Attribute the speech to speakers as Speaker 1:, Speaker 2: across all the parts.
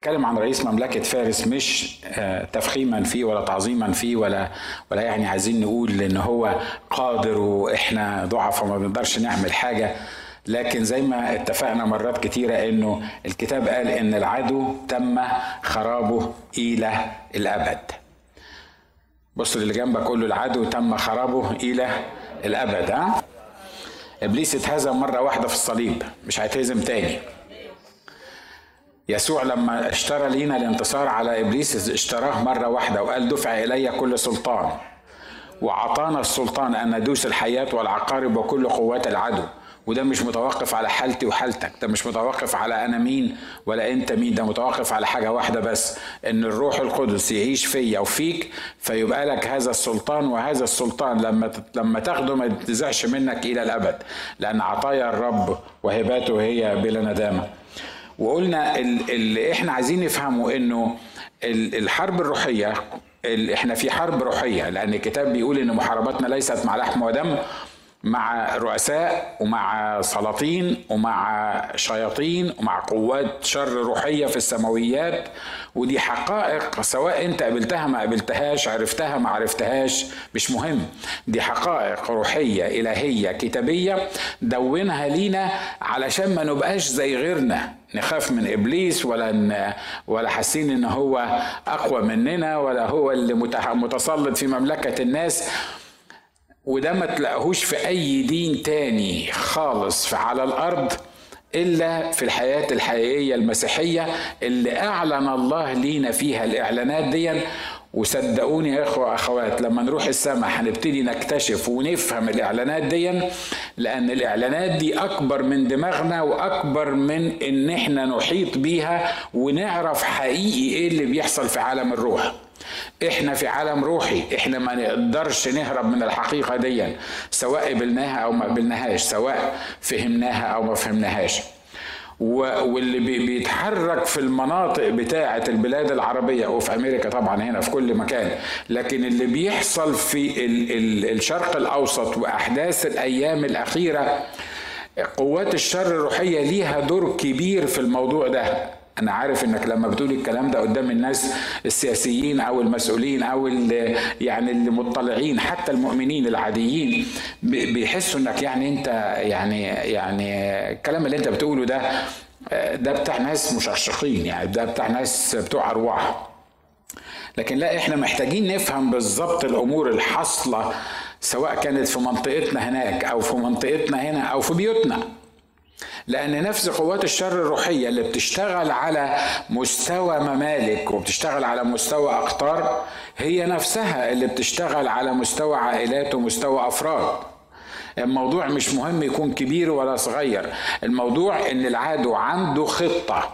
Speaker 1: اتكلم عن رئيس مملكة فارس مش آه، تفخيما فيه ولا تعظيما فيه ولا ولا يعني عايزين نقول إن هو قادر وإحنا ضعف وما بنقدرش نعمل حاجة. لكن زي ما اتفقنا مرات كتيرة إنه الكتاب قال إن العدو تم خرابه إلى الأبد. بص اللي جنبك قول له العدو تم خرابه إلى الأبد ها؟ إبليس اتهزم مرة واحدة في الصليب مش هيتهزم تاني. يسوع لما اشترى لينا الانتصار على إبليس اشتراه مرة واحدة وقال دفع إلي كل سلطان. وعطانا السلطان أن ندوس الحياة والعقارب وكل قوات العدو. وده مش متوقف على حالتي وحالتك ده مش متوقف على أنا مين ولا أنت مين ده متوقف على حاجة واحدة بس إن الروح القدس يعيش فيا وفيك فيبقى لك هذا السلطان وهذا السلطان لما لما تاخده ما يتزعش منك إلى الأبد. لأن عطايا الرب وهباته هي بلا ندامة. وقلنا اللي إحنا عايزين نفهمه انه الحرب الروحية إحنا في حرب روحية لأن الكتاب بيقول إن محارباتنا ليست مع لحم ودم مع رؤساء ومع سلاطين ومع شياطين ومع قوات شر روحية في السماويات. ودي حقائق سواء انت قابلتها ما قابلتهاش عرفتها ما عرفتهاش مش مهم. دي حقائق روحية إلهية كتابية دونها لينا علشان ما نبقاش زي غيرنا. نخاف من إبليس ولا ولا حاسين إن هو أقوى مننا ولا هو اللي متسلط في مملكة الناس. وده ما تلاقوهوش في أي دين تاني خالص على الأرض. إلا في الحياة الحقيقية المسيحية اللي أعلن الله لينا فيها الإعلانات دي وصدقوني يا إخوة واخوات لما نروح السماء هنبتدي نكتشف ونفهم الإعلانات دي لأن الإعلانات دي أكبر من دماغنا وأكبر من إن إحنا نحيط بيها ونعرف حقيقي إيه اللي بيحصل في عالم الروح. إحنا في عالم روحي إحنا ما نقدرش نهرب من الحقيقة دي سواء قبلناها أو ما قبلناهاش سواء فهمناها أو ما فهمناهاش. واللي بيتحرك في المناطق بتاعة البلاد العربية وفي أمريكا طبعا هنا في كل مكان لكن اللي بيحصل في الشرق الأوسط وأحداث الأيام الأخيرة قوات الشر الروحية ليها دور كبير في الموضوع ده. أنا عارف إنك لما بتقول الكلام ده قدام الناس السياسيين أو المسؤولين أو اللي يعني اللي مطلعين حتى المؤمنين العاديين بيحسوا إنك يعني أنت يعني يعني الكلام اللي أنت بتقوله ده ده بتاع ناس مشرشقين يعني ده بتاع ناس بتوع أرواح. لكن لا إحنا محتاجين نفهم بالظبط الأمور الحاصلة سواء كانت في منطقتنا هناك أو في منطقتنا هنا أو في بيوتنا. لأن نفس قوات الشر الروحية اللي بتشتغل على مستوى ممالك وبتشتغل على مستوى أقطار هي نفسها اللي بتشتغل على مستوى عائلات ومستوى أفراد. الموضوع مش مهم يكون كبير ولا صغير. الموضوع إن العدو عنده خطة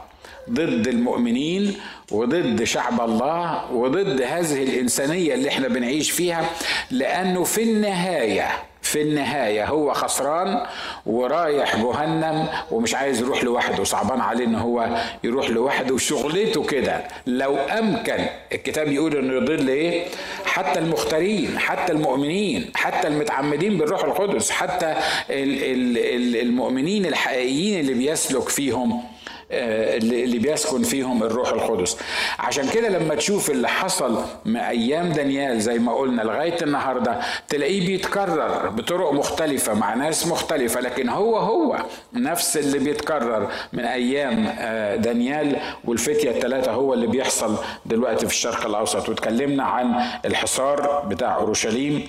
Speaker 1: ضد المؤمنين وضد شعب الله وضد هذه الإنسانية اللي إحنا بنعيش فيها لأنه في النهاية في النهاية هو خسران ورايح جهنم ومش عايز يروح لوحده. صعبان عليه إن هو يروح لوحده. وشغلته كده. لو أمكن الكتاب يقول إنه يضل إيه حتى المختارين حتى المؤمنين حتى المتعمدين بالروح القدس حتى المؤمنين الحقيقيين اللي بيسلك فيهم. اللي بيسكن فيهم الروح القدس. عشان كده لما تشوف اللي حصل من أيام دانيال زي ما قلنا لغاية النهارده تلاقيه بيتكرر بطرق مختلفة مع ناس مختلفة لكن هو هو نفس اللي بيتكرر من أيام آه، دانيال والفتية الثلاثه هو اللي بيحصل دلوقتي في الشرق الأوسط. واتكلمنا عن الحصار بتاع أورشليم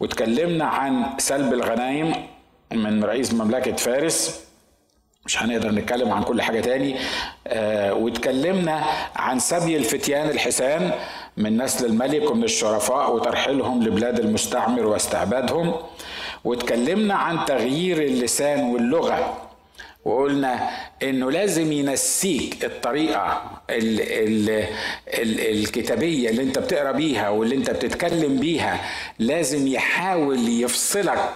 Speaker 1: واتكلمنا عن سلب الغنايم من رئيس مملكة فارس. مش هنقدر نتكلم عن كل حاجة تاني. آه واتكلمنا عن سبي الفتيان الحسان من نسل الملك ومن الشرفاء وترحيلهم لبلاد المستعمر واستعبادهم. واتكلمنا عن تغيير اللسان واللغة. وقلنا إنه لازم ينسيك الطريقة ال ال ال الكتابية اللي أنت بتقرأ بيها واللي أنت بتتكلم بيها. لازم يحاول يفصلك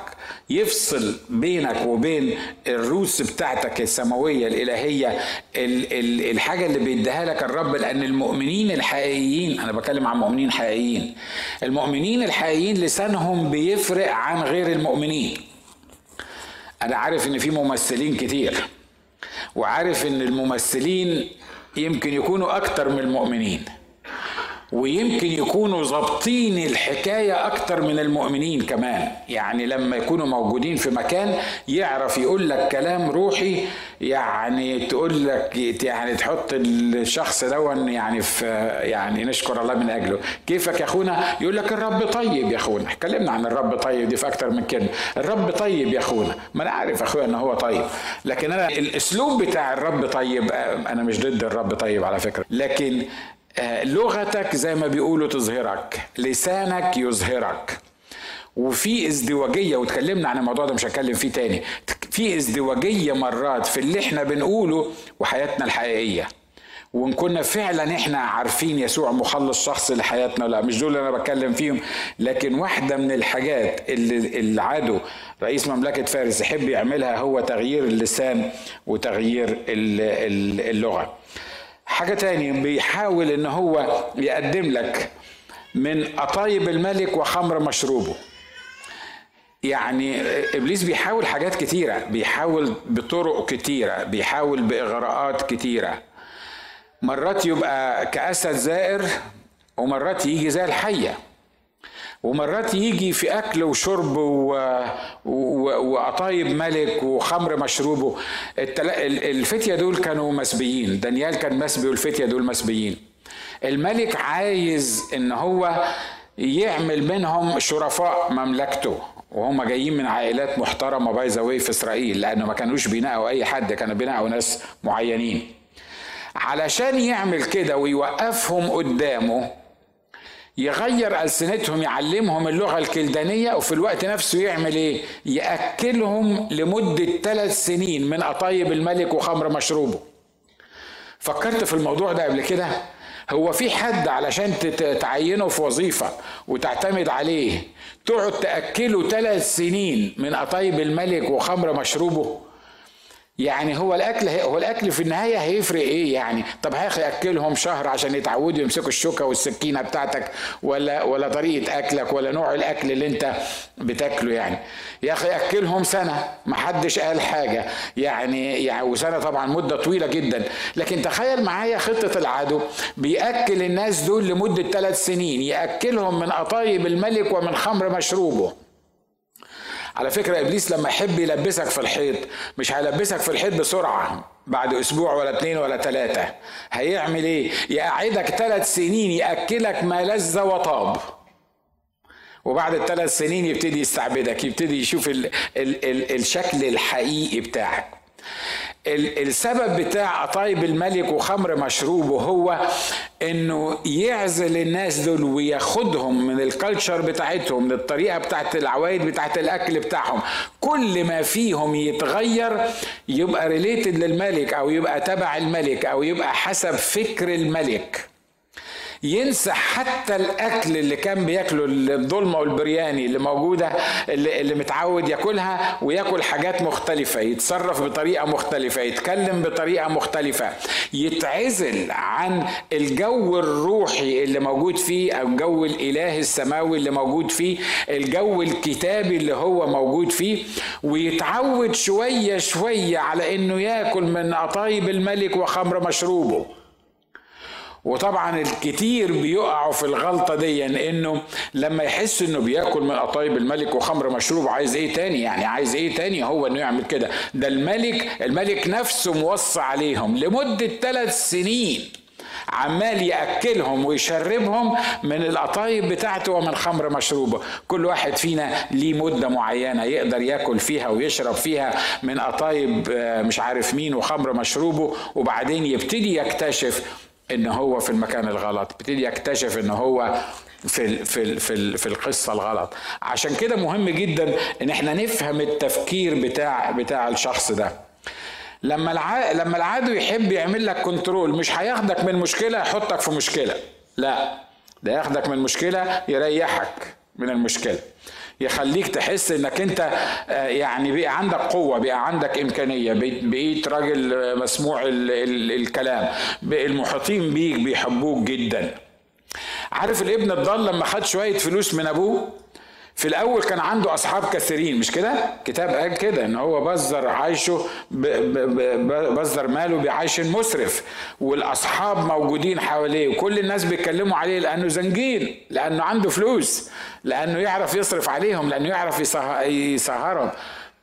Speaker 1: يفصل بينك وبين الروس بتاعتك السماوية الإلهية ال ال الحاجة اللي بيديها لك الرب لأن المؤمنين الحقيقيين أنا بتكلم عن مؤمنين حقيقيين المؤمنين الحقيقيين لسانهم بيفرق عن غير المؤمنين. أنا عارف إن في ممثلين كتير وعارف إن الممثلين يمكن يكونوا أكتر من المؤمنين. ويمكن يكونوا ظابطين الحكاية أكتر من المؤمنين كمان. يعني لما يكونوا موجودين في مكان يعرف يقول لك كلام روحي يعني تقول لك يعني تحط الشخص دون يعني في يعني نشكر الله من أجله. كيفك يا أخونا؟ يقول لك الرب طيب يا أخونا. اتكلمنا عن الرب طيب دي في أكتر من كلمة. الرب طيب يا أخونا. ما أنا عارف أخويا أن هو طيب. لكن أنا الأسلوب بتاع الرب طيب أنا مش ضد الرب طيب على فكرة. لكن لغتك زي ما بيقولوا تظهرك لسانك يظهرك. وفي ازدواجية واتكلمنا عن الموضوع ده مش هتكلم فيه تاني. في ازدواجية مرات في اللي إحنا بنقوله وحياتنا الحقيقية. وإن كنا فعلا إحنا عارفين يسوع مخلص شخص لحياتنا لأ مش دول اللي أنا بتكلم فيهم. لكن واحدة من الحاجات اللي العدو رئيس مملكة فارس يحب يعملها هو تغيير اللسان وتغيير اللغة. حاجة تاني بيحاول إن هو يقدم لك من قطايب الملك وخمر مشروبه. يعني إبليس بيحاول حاجات كتيرة بيحاول بطرق كتيرة بيحاول بإغراءات كتيرة. مرات يبقى كأسد زائر ومرات يجي زي الحية. ومرات يجي في أكل وشرب وقطايب ملك وخمر مشروبه الفتية دول كانوا مسبيين. دانيال كان مسبي والفتية دول مسبيين. الملك عايز إن هو يعمل منهم شرفاء مملكته. وهم جايين من عائلات محترمة باي ذا في إسرائيل لأنه ما كانوش بينقوا أي حد كانوا بينقوا ناس معينين. علشان يعمل كده ويوقفهم قدامه يغير ألسنتهم يعلمهم اللغة الكلدانية وفي الوقت نفسه يعمل إيه؟ يأكلهم لمدة ثلاث سنين من قطايب الملك وخمر مشروبه. فكرت في الموضوع ده قبل كده؟ هو في حد علشان تعينه في وظيفة وتعتمد عليه تقعد تأكله ثلاث سنين من قطايب الملك وخمر مشروبه؟ يعني هو الأكل هو الأكل في النهاية هيفرق إيه يعني؟ طب يا أخي اكلهم شهر عشان يتعودوا يمسكوا الشوكة والسكينة بتاعتك ولا ولا طريقة أكلك ولا نوع الأكل اللي أنت بتاكله يعني؟ يا أخي اكلهم سنة ما حدش قال حاجة يعني يعني وسنة طبعا مدة طويلة جدا. لكن تخيل معايا خطة العدو بيأكل الناس دول لمدة ثلاث سنين يأكلهم من قطايب الملك ومن خمر مشروبه. على فكرة إبليس لما يحب يلبسك في الحيط مش هيلبسك في الحيط بسرعة بعد أسبوع ولا اتنين ولا تلاتة. هيعمل إيه؟ يقعدك ثلاث سنين يأكلك ما لذ وطاب. وبعد الثلاث سنين يبتدي يستعبدك يبتدي يشوف ال ال ال الشكل الحقيقي بتاعك. السبب بتاع قطايب الملك وخمر مشروبه هو إنه يعزل الناس دول وياخدهم من الكالتشر بتاعتهم من الطريقة بتاعت العوايد بتاعت الأكل بتاعهم. كل ما فيهم يتغير يبقى ريليتد للملك أو يبقى تبع الملك أو يبقى حسب فكر الملك. ينسى حتى الأكل اللي كان بياكله الضلمة والبرياني اللي موجودة اللي, اللي متعود ياكلها وياكل حاجات مختلفة يتصرف بطريقة مختلفة يتكلم بطريقة مختلفة. يتعزل عن الجو الروحي اللي موجود فيه أو الجو الإلهي السماوي اللي موجود فيه الجو الكتابي اللي هو موجود فيه ويتعود شوية شوية على إنه ياكل من قطايب الملك وخمر مشروبه. وطبعا الكتير بيقعوا في الغلطة دي إنه لما يحس إنه بياكل من قطايب الملك وخمر مشروب عايز إيه تاني يعني؟ عايز إيه تاني هو إنه يعمل كده؟ ده الملك الملك نفسه موصى عليهم لمدة ثلاث سنين عمال يأكلهم ويشربهم من القطايب بتاعته ومن خمر مشروبه. كل واحد فينا ليه مدة معينة يقدر ياكل فيها ويشرب فيها من قطايب آه، مش عارف مين وخمر مشروبه وبعدين يبتدي يكتشف ان هو في المكان الغلط. بيبتدي يكتشف ان هو في في في في القصة الغلط. عشان كده مهم جدا إن إحنا نفهم التفكير بتاع بتاع الشخص ده. لما الع... لما العدو يحب يعمل لك كنترول مش هياخدك من مشكلة يحطك في مشكلة. لا ده ياخدك من مشكلة يريحك من المشكلة. يخليك تحس إنك أنت آه، يعني بقى عندك قوة بقى عندك إمكانية بقيت راجل مسموع الكلام. المحيطين بيك بيحبوك جدا. عارف الابن الضال لما خد شوية فلوس من أبوه؟ في الأول كان عنده أصحاب كثيرين مش كده؟ كتاب قال كده إن هو بذر عيشه بذر ماله بعيش مسرف والأصحاب موجودين حواليه وكل الناس بيتكلموا عليه لأنه زنجين لأنه عنده فلوس لأنه يعرف يصرف عليهم لأنه يعرف يسهرهم.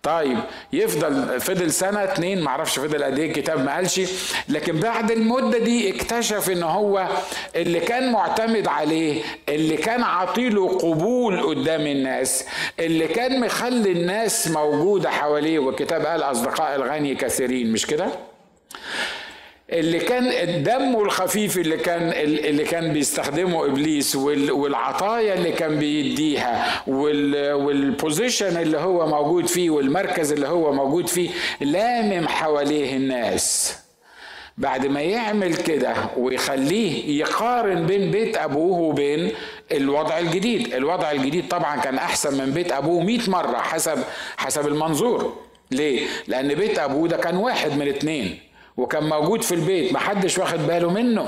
Speaker 1: طيب يفضل فضل سنة اتنين معرفش فضل قد إيه الكتاب ما قالش لكن بعد المدة دي اكتشف ان هو اللي كان معتمد عليه اللي كان عطيله قبول قدام الناس اللي كان مخلي الناس موجودة حواليه والكتاب قال أصدقاء الغني كثيرين مش كده؟ اللي كان دمه الخفيف اللي كان اللي كان بيستخدمه إبليس والعطايا اللي كان بيديها والبوزيشن اللي هو موجود فيه والمركز اللي هو موجود فيه لامم حواليه الناس. بعد ما يعمل كده ويخليه يقارن بين بيت أبوه وبين الوضع الجديد. الوضع الجديد طبعا كان أحسن من بيت أبوه 100 مرة حسب حسب المنظور. ليه؟ لأن بيت أبوه ده كان واحد من اتنين وكان موجود في البيت محدش واخد باله منه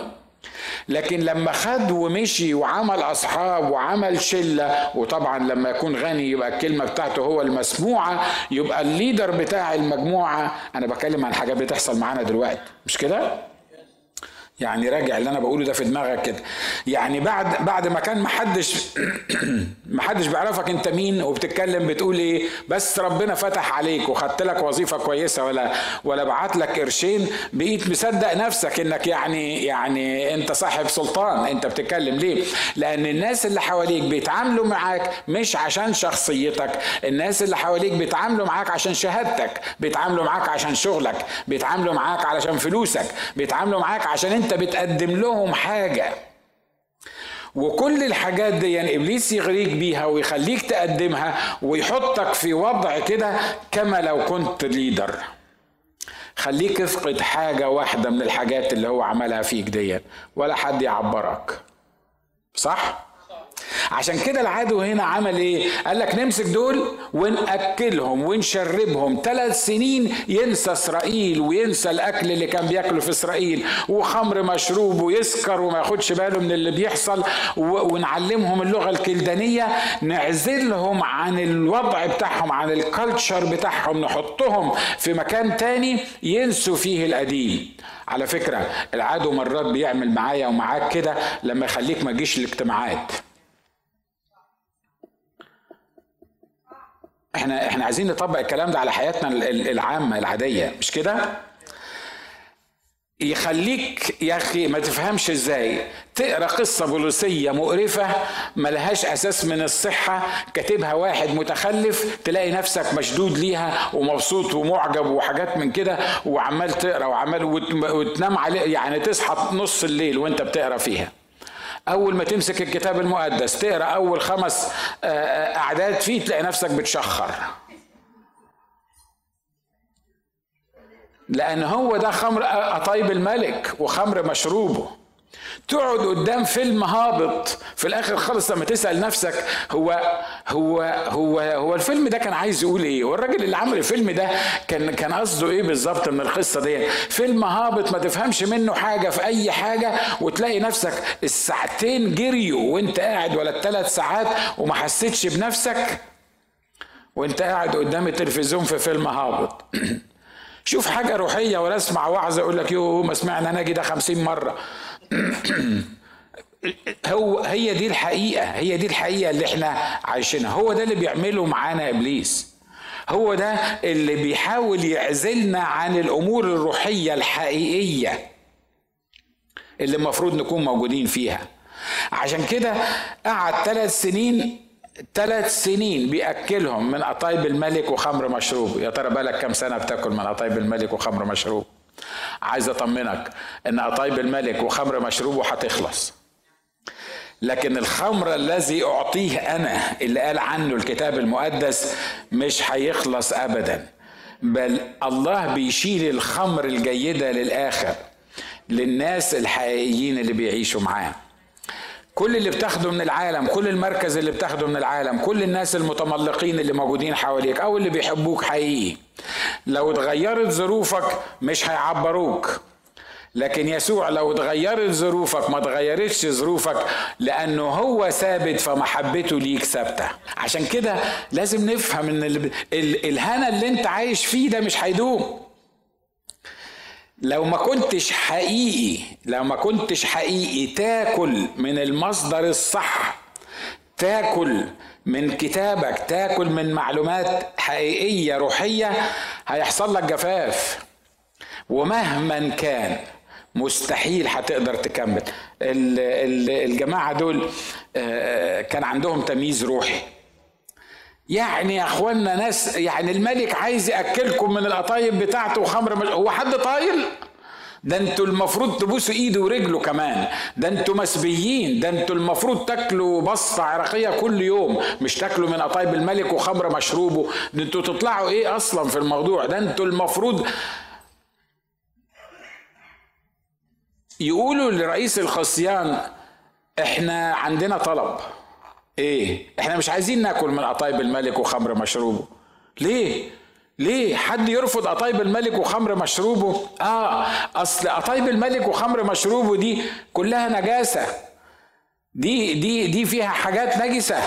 Speaker 1: لكن لما خد ومشي وعمل أصحاب وعمل شلة وطبعا لما يكون غني يبقى الكلمة بتاعته هو المسموعة يبقى الليدر بتاع المجموعة أنا بتكلم عن حاجات بتحصل معانا دلوقتي مش كده؟ يعني راجع اللي أنا بقوله ده في دماغك كده. يعني بعد بعد ما كان محدش محدش بيعرفك أنت مين وبتتكلم بتقول إيه بس ربنا فتح عليك وخدت لك وظيفة كويسة ولا ولا بعت لك قرشين بقيت مصدق نفسك إنك يعني يعني أنت صاحب سلطان. أنت بتتكلم ليه؟ لأن الناس اللي حواليك بيتعاملوا معاك مش عشان شخصيتك. الناس اللي حواليك بيتعاملوا معاك عشان شهادتك بيتعاملوا معاك عشان شغلك بيتعاملوا معاك علشان فلوسك بيتعاملوا معاك عشان انت بتقدم لهم حاجة. وكل الحاجات دي يعني إبليس يغريك بيها ويخليك تقدمها ويحطك في وضع كده كما لو كنت ليدر خليك افقد حاجة واحدة من الحاجات اللي هو عملها فيك دي ولا حد يعبرك. صح؟ عشان كده العدو هنا عمل إيه؟ قال لك نمسك دول ونأكلهم ونشربهم. ثلاث سنين ينسى إسرائيل وينسى الأكل اللي كان بياكله في إسرائيل وخمر مشروب ويسكر وما ياخدش باله من اللي بيحصل ونعلمهم اللغة الكلدانية نعزلهم عن الوضع بتاعهم عن الكالتشر بتاعهم نحطهم في مكان تاني ينسوا فيه القديم. على فكرة العدو مرات بيعمل معايا ومعاك كده لما يخليك ما تجيش الاجتماعات. إحنا إحنا عايزين نطبق الكلام ده على حياتنا العامة العادية مش كده؟ يخليك يا أخي ما تفهمش إزاي تقرأ قصة بوليسية مقرفة ملهاش أساس من الصحة كاتبها واحد متخلف تلاقي نفسك مشدود ليها ومبسوط ومعجب وحاجات من كده وعمال تقرأ وعمال وتنام عليه يعني تصحى نص الليل وأنت بتقرأ فيها. أول ما تمسك الكتاب المقدس تقرأ أول خمس آه، آه، أعداد فيه تلاقي نفسك بتشخر. لأن هو ده خمر قطايب الملك وخمر مشروبه. تقعد قدام فيلم هابط في الآخر خالص لما تسأل نفسك هو هو هو هو الفيلم ده كان عايز يقول إيه؟ والراجل اللي عمل الفيلم ده كان كان قصده إيه بالظبط من القصة دي فيلم هابط ما تفهمش منه حاجة في أي حاجة وتلاقي نفسك الساعتين جريوا وأنت قاعد ولا الثلاث ساعات وما حسيتش بنفسك وأنت قاعد قدام التلفزيون في فيلم هابط. شوف حاجة روحية ولا أسمع وعظ يقول لك يوه ما سمعنا ناجي ده خمسين مرة. هو هي دي الحقيقة. هي دي الحقيقة اللي إحنا عايشينها. هو ده اللي بيعمله معانا إبليس. هو ده اللي بيحاول يعزلنا عن الأمور الروحية الحقيقية اللي المفروض نكون موجودين فيها. عشان كده قعد ثلاث سنين ثلاث سنين بيأكلهم من قطايب الملك وخمر مشروب. يا ترى بالك كم سنة بتاكل من قطايب الملك وخمر مشروب؟ عايز أطمنك إن قطايب الملك وخمر مشروبه هتخلص. لكن الخمر الذي أعطيه أنا اللي قال عنه الكتاب المقدس مش هيخلص ابدا. بل الله بيشيل الخمر الجيدة للآخر للناس الحقيقيين اللي بيعيشوا معاه. كل اللي بتاخده من العالم كل المركز اللي بتاخده من العالم كل الناس المتملقين اللي موجودين حواليك أو اللي بيحبوك حقيقي. لو اتغيرت ظروفك مش هيعبروك. لكن يسوع لو اتغيرت ظروفك ما اتغيرتش ظروفك لأنه هو ثابت فمحبته ليك ثابتة. عشان كده لازم نفهم إن الهنا اللي انت عايش فيه ده مش هيدوم. لو ما كنتش حقيقي لو ما كنتش حقيقي تاكل من المصدر الصح تاكل من كتابك تاكل من معلومات حقيقية روحية هيحصل لك جفاف. ومهما كان مستحيل هتقدر تكمل. الجماعة دول آه، كان عندهم تمييز روحي. يعني يا أخوانا ناس يعني الملك عايز يأكلكم من القطايب بتاعته وخمر هو حد طايل؟ ده أنتوا المفروض تبوسوا ايده ورجله كمان. ده أنتوا مسبيين. ده أنتوا المفروض تاكلوا بصة عراقية كل يوم. مش تاكلوا من قطايب الملك وخمر مشروبه. ده أنتوا تطلعوا إيه أصلا في الموضوع؟ ده أنتوا المفروض يقولوا لرئيس الخصيان إحنا عندنا طلب. إيه؟ إحنا مش عايزين ناكل من قطايب الملك وخمر مشروبه. ليه؟ ليه؟ حد يرفض قطايب الملك وخمر مشروبه؟ آه أصل قطايب الملك وخمر مشروبه دي كلها نجاسة. دي دي دي فيها حاجات نجسة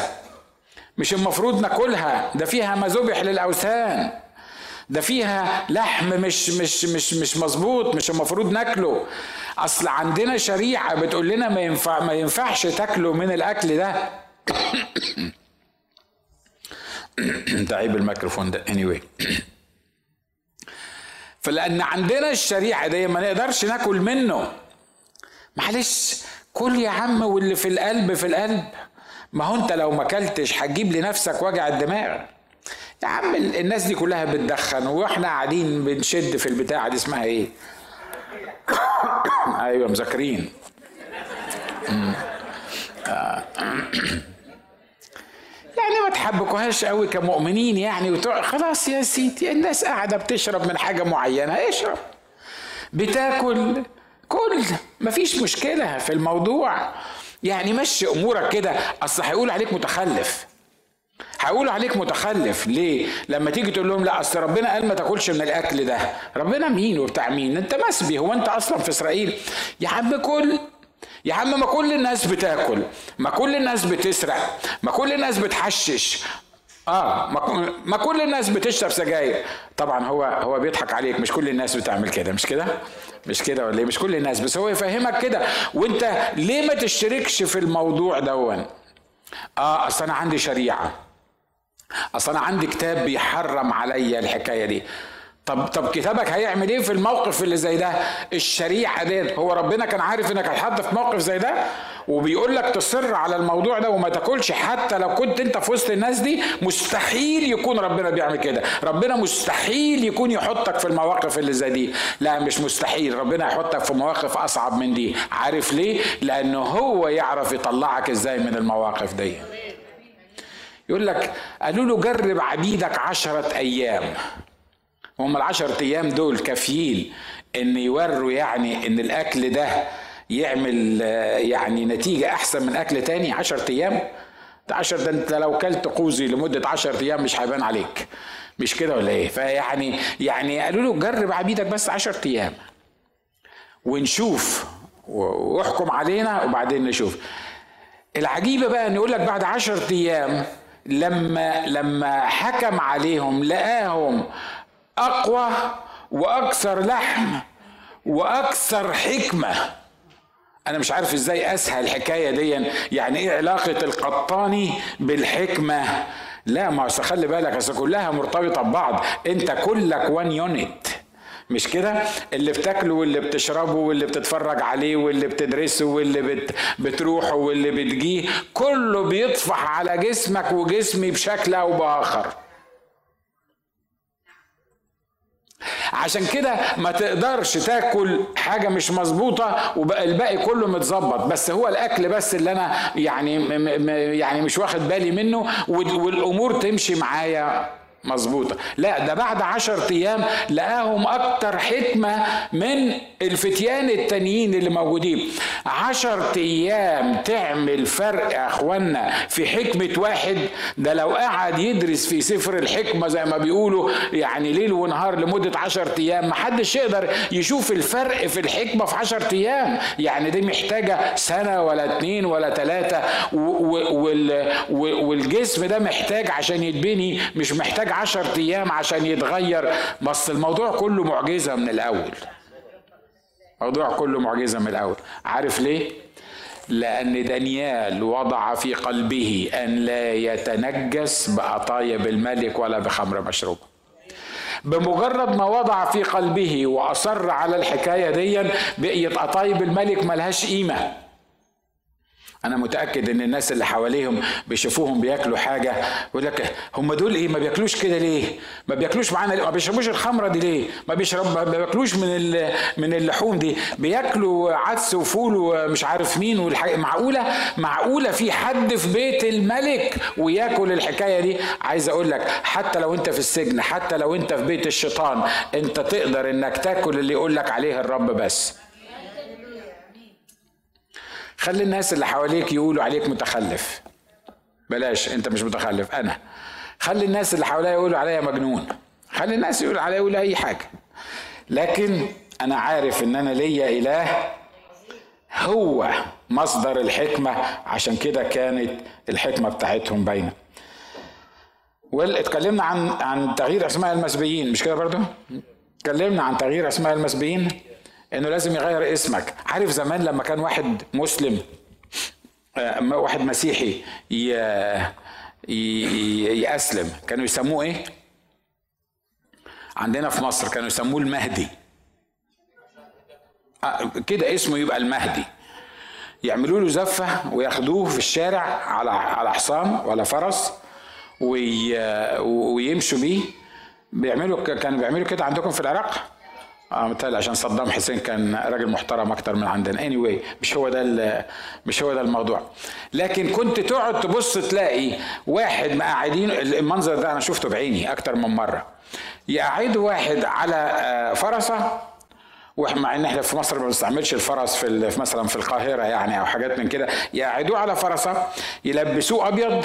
Speaker 1: مش المفروض ناكلها. ده فيها مذبح للأوثان. ده فيها لحم مش مش مش مش مظبوط مش المفروض ناكله. أصل عندنا شريعة بتقول لنا ما ينفع ما ينفعش تاكلوا من الأكل ده. ده عيب الميكروفون ده. Anyway. فلأن عندنا الشريعة دي ما نقدرش ناكل منه. معلش كل يا عم واللي في القلب في القلب. ما هو انت لو ما اكلتش هتجيب لنفسك وجع الدماغ. يا عم الناس دي كلها بتدخن وإحنا قاعدين بنشد في البتاعة دي اسمها إيه؟ أيوه مذاكرين. آه. يعني ما تحبكوهاش قوي كمؤمنين يعني. خلاص يا سيدي الناس قاعدة بتشرب من حاجة معينة اشرب. بتاكل كل مفيش مشكلة في الموضوع. يعني مشي أمورك كده. أصل هيقول عليك متخلف. هيقولوا عليك متخلف. ليه؟ لما تيجي تقول لهم لا أصل ربنا قال ما تاكلش من الأكل ده. ربنا مين وبتاع مين؟ أنت مسبي. هو أنت أصلا في إسرائيل؟ يا عم كل يا عم ما كل الناس بتاكل ما كل الناس بتسرق ما كل الناس بتحشش. آه ما كل الناس بتشرب سجاير. طبعا هو هو بيضحك عليك مش كل الناس بتعمل كده مش كده؟ مش كده ولا إيه؟ مش كل الناس بس هو يفهمك كده. وأنت ليه ما تشتركش في الموضوع دون آه أصل أنا عندي شريعة. أصل أنا عندي كتاب بيحرم عليا الحكاية دي. طب طب كتابك هيعمل إيه في الموقف اللي زي ده؟ الشريعة ديت. هو ربنا كان عارف إنك هتحط في موقف زي ده وبيقول لك تصر على الموضوع ده وما تاكلش. حتى لو كنت أنت في وسط الناس دي مستحيل يكون ربنا بيعمل كده. ربنا مستحيل يكون يحطك في المواقف اللي زي دي. لا مش مستحيل. ربنا يحطك في مواقف أصعب من دي. عارف ليه؟ لأنه هو يعرف يطلعك إزاي من المواقف دي. يقول لك قالوا له جرب عبيدك عشرة أيام. هم العشرة أيام دول كافيين إن يوروا يعني إن الأكل ده يعمل يعني نتيجة أحسن من أكل تاني؟ عشرة أيام؟ ده عشر ده أنت لو كلت قوزي لمدة عشرة أيام مش هيبان عليك. مش كده ولا إيه؟ فيعني يعني قالوا له جرب عبيدك بس عشرة أيام. ونشوف واحكم علينا وبعدين نشوف. العجيبة بقى إن يقول لك بعد عشرة أيام لما لما حكم عليهم لقاهم أقوى وأكثر لحم وأكثر حكمة. أنا مش عارف إزاي أسهل الحكاية دي. يعني إيه علاقة القطاني بالحكمة؟ لا ما خلي بالك أصل كلها مرتبطة ببعض. أنت كلك وان يونت مش كده؟ اللي بتاكله واللي بتشربه واللي بتتفرج عليه واللي بتدرسه واللي بت بتروحه واللي بتجيه كله بيطفح على جسمك وجسمي بشكل أو بآخر. عشان كده ما تقدرش تاكل حاجة مش مظبوطة وبقى الباقي كله متظبط. بس هو الأكل بس اللي أنا يعني يعني مش واخد بالي منه والأمور تمشي معايا. مظبوطة. لا ده بعد عشر أيام لقاهم أكتر حكمة من الفتيان التانيين اللي موجودين. عشر أيام تعمل فرق يا أخوانا في حكمة واحد ده لو قعد يدرس في سفر الحكمة زي ما بيقولوا يعني ليل ونهار لمدة عشر أيام محدش يقدر يشوف الفرق في الحكمة في عشر أيام. يعني دي محتاجة سنة ولا اتنين ولا تلاتة والجسم ده محتاج عشان يتبني مش محتاج عشر أيام عشان يتغير. بس الموضوع كله معجزة من الأول. موضوع كله معجزة من الأول. عارف ليه؟ لأن دانيال وضع في قلبه أن لا يتنجس بأطايب الملك ولا بخمر مشروبة بمجرد ما وضع في قلبه وأصر على الحكاية دي بقيت أطايب الملك ملهاش قيمة. أنا متأكد إن الناس اللي حواليهم بيشوفوهم بياكلوا حاجة يقول لك هم دول إيه؟ ما بياكلوش كده ليه؟ ما بياكلوش معانا ما بيشربوش الخمرة دي ليه؟ ما بيشرب ما بياكلوش من من اللحوم دي. بياكلوا عدس وفول ومش عارف مين والحاجة معقولة؟ معقولة في حد في بيت الملك وياكل الحكاية دي؟ عايز أقول لك حتى لو أنت في السجن حتى لو أنت في بيت الشيطان أنت تقدر إنك تاكل اللي يقول لك عليه الرب بس. خلي الناس اللي حواليك يقولوا عليك متخلف. بلاش انت مش متخلف أنا. خلي الناس اللي حواليا يقولوا عليا مجنون. خلي الناس يقولوا عليا يقولوا أي حاجة. لكن أنا عارف إن أنا ليا إله هو مصدر الحكمة عشان كده كانت الحكمة بتاعتهم باينة. اتكلمنا عن عن تغيير أسماء المسبيين مش كده برضو؟ اتكلمنا عن تغيير أسماء المسبيين إنه لازم يغير اسمك. عارف زمان لما كان واحد مسلم آه، واحد مسيحي يأسلم كانوا يسموه إيه؟ عندنا في مصر كانوا يسموه المهدي. آه، كده اسمه يبقى المهدي. يعملوا له زفة وياخدوه في الشارع على على حصان ولا فرس ويمشوا بيه. بيعملوا كانوا بيعملوا كده عندكم في العراق؟ آه متهيألي عشان صدام حسين كان راجل محترم أكتر من عندنا. اني anyway مش هو ده مش هو ده الموضوع. لكن كنت تقعد تبص تلاقي واحد مقعدين المنظر ده أنا شفته بعيني أكتر من مرة. يقعدوا واحد على آه، فرسة ومع إن إحنا في مصر ما بنستعملش الفرس في مثلا في القاهرة يعني أو حاجات من كده. يقعدوه على فرسة يلبسوه أبيض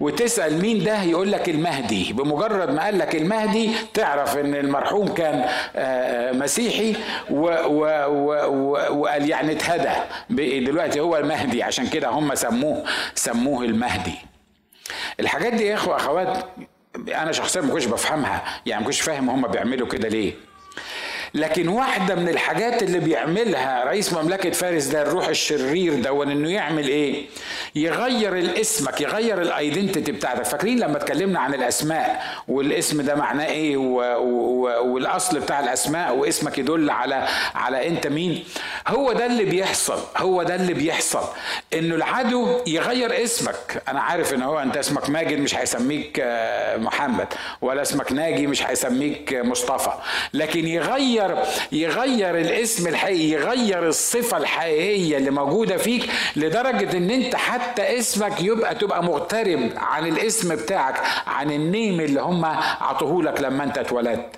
Speaker 1: وتسأل مين ده يقول لك المهدي. بمجرد ما قال لك المهدي تعرف إن المرحوم كان آه، آه، مسيحي وقال يعني اتهدى. دلوقتي هو المهدي. عشان كده هم سموه سموه المهدي. الحاجات دي يا إخوة أخوات أنا شخصيا ما كنتش بفهمها. يعني ما كنتش فاهم هم بيعملوا كده ليه. لكن واحدة من الحاجات اللي بيعملها رئيس مملكة فارس ده الروح الشرير ده إنه يعمل إيه؟ يغير الاسمك يغير الايدنتيتي بتاعتك. فاكرين لما اتكلمنا عن الأسماء والاسم ده معناه إيه؟ و... و... والأصل بتاع الأسماء واسمك يدل على على أنت مين. هو ده اللي بيحصل هو ده اللي بيحصل. إنه العدو يغير اسمك. أنا عارف إن هو أنت اسمك ماجد مش هيسميك آه، محمد ولا اسمك ناجي مش هيسميك مصطفى. لكن يغير يغير يغير الاسم الحقيقي يغير الصفة الحقيقية اللي موجودة فيك لدرجة إن أنت حتى اسمك يبقى تبقى مغترب عن الاسم بتاعك عن النيم اللي هم عطوهولك لما أنت اتولدت.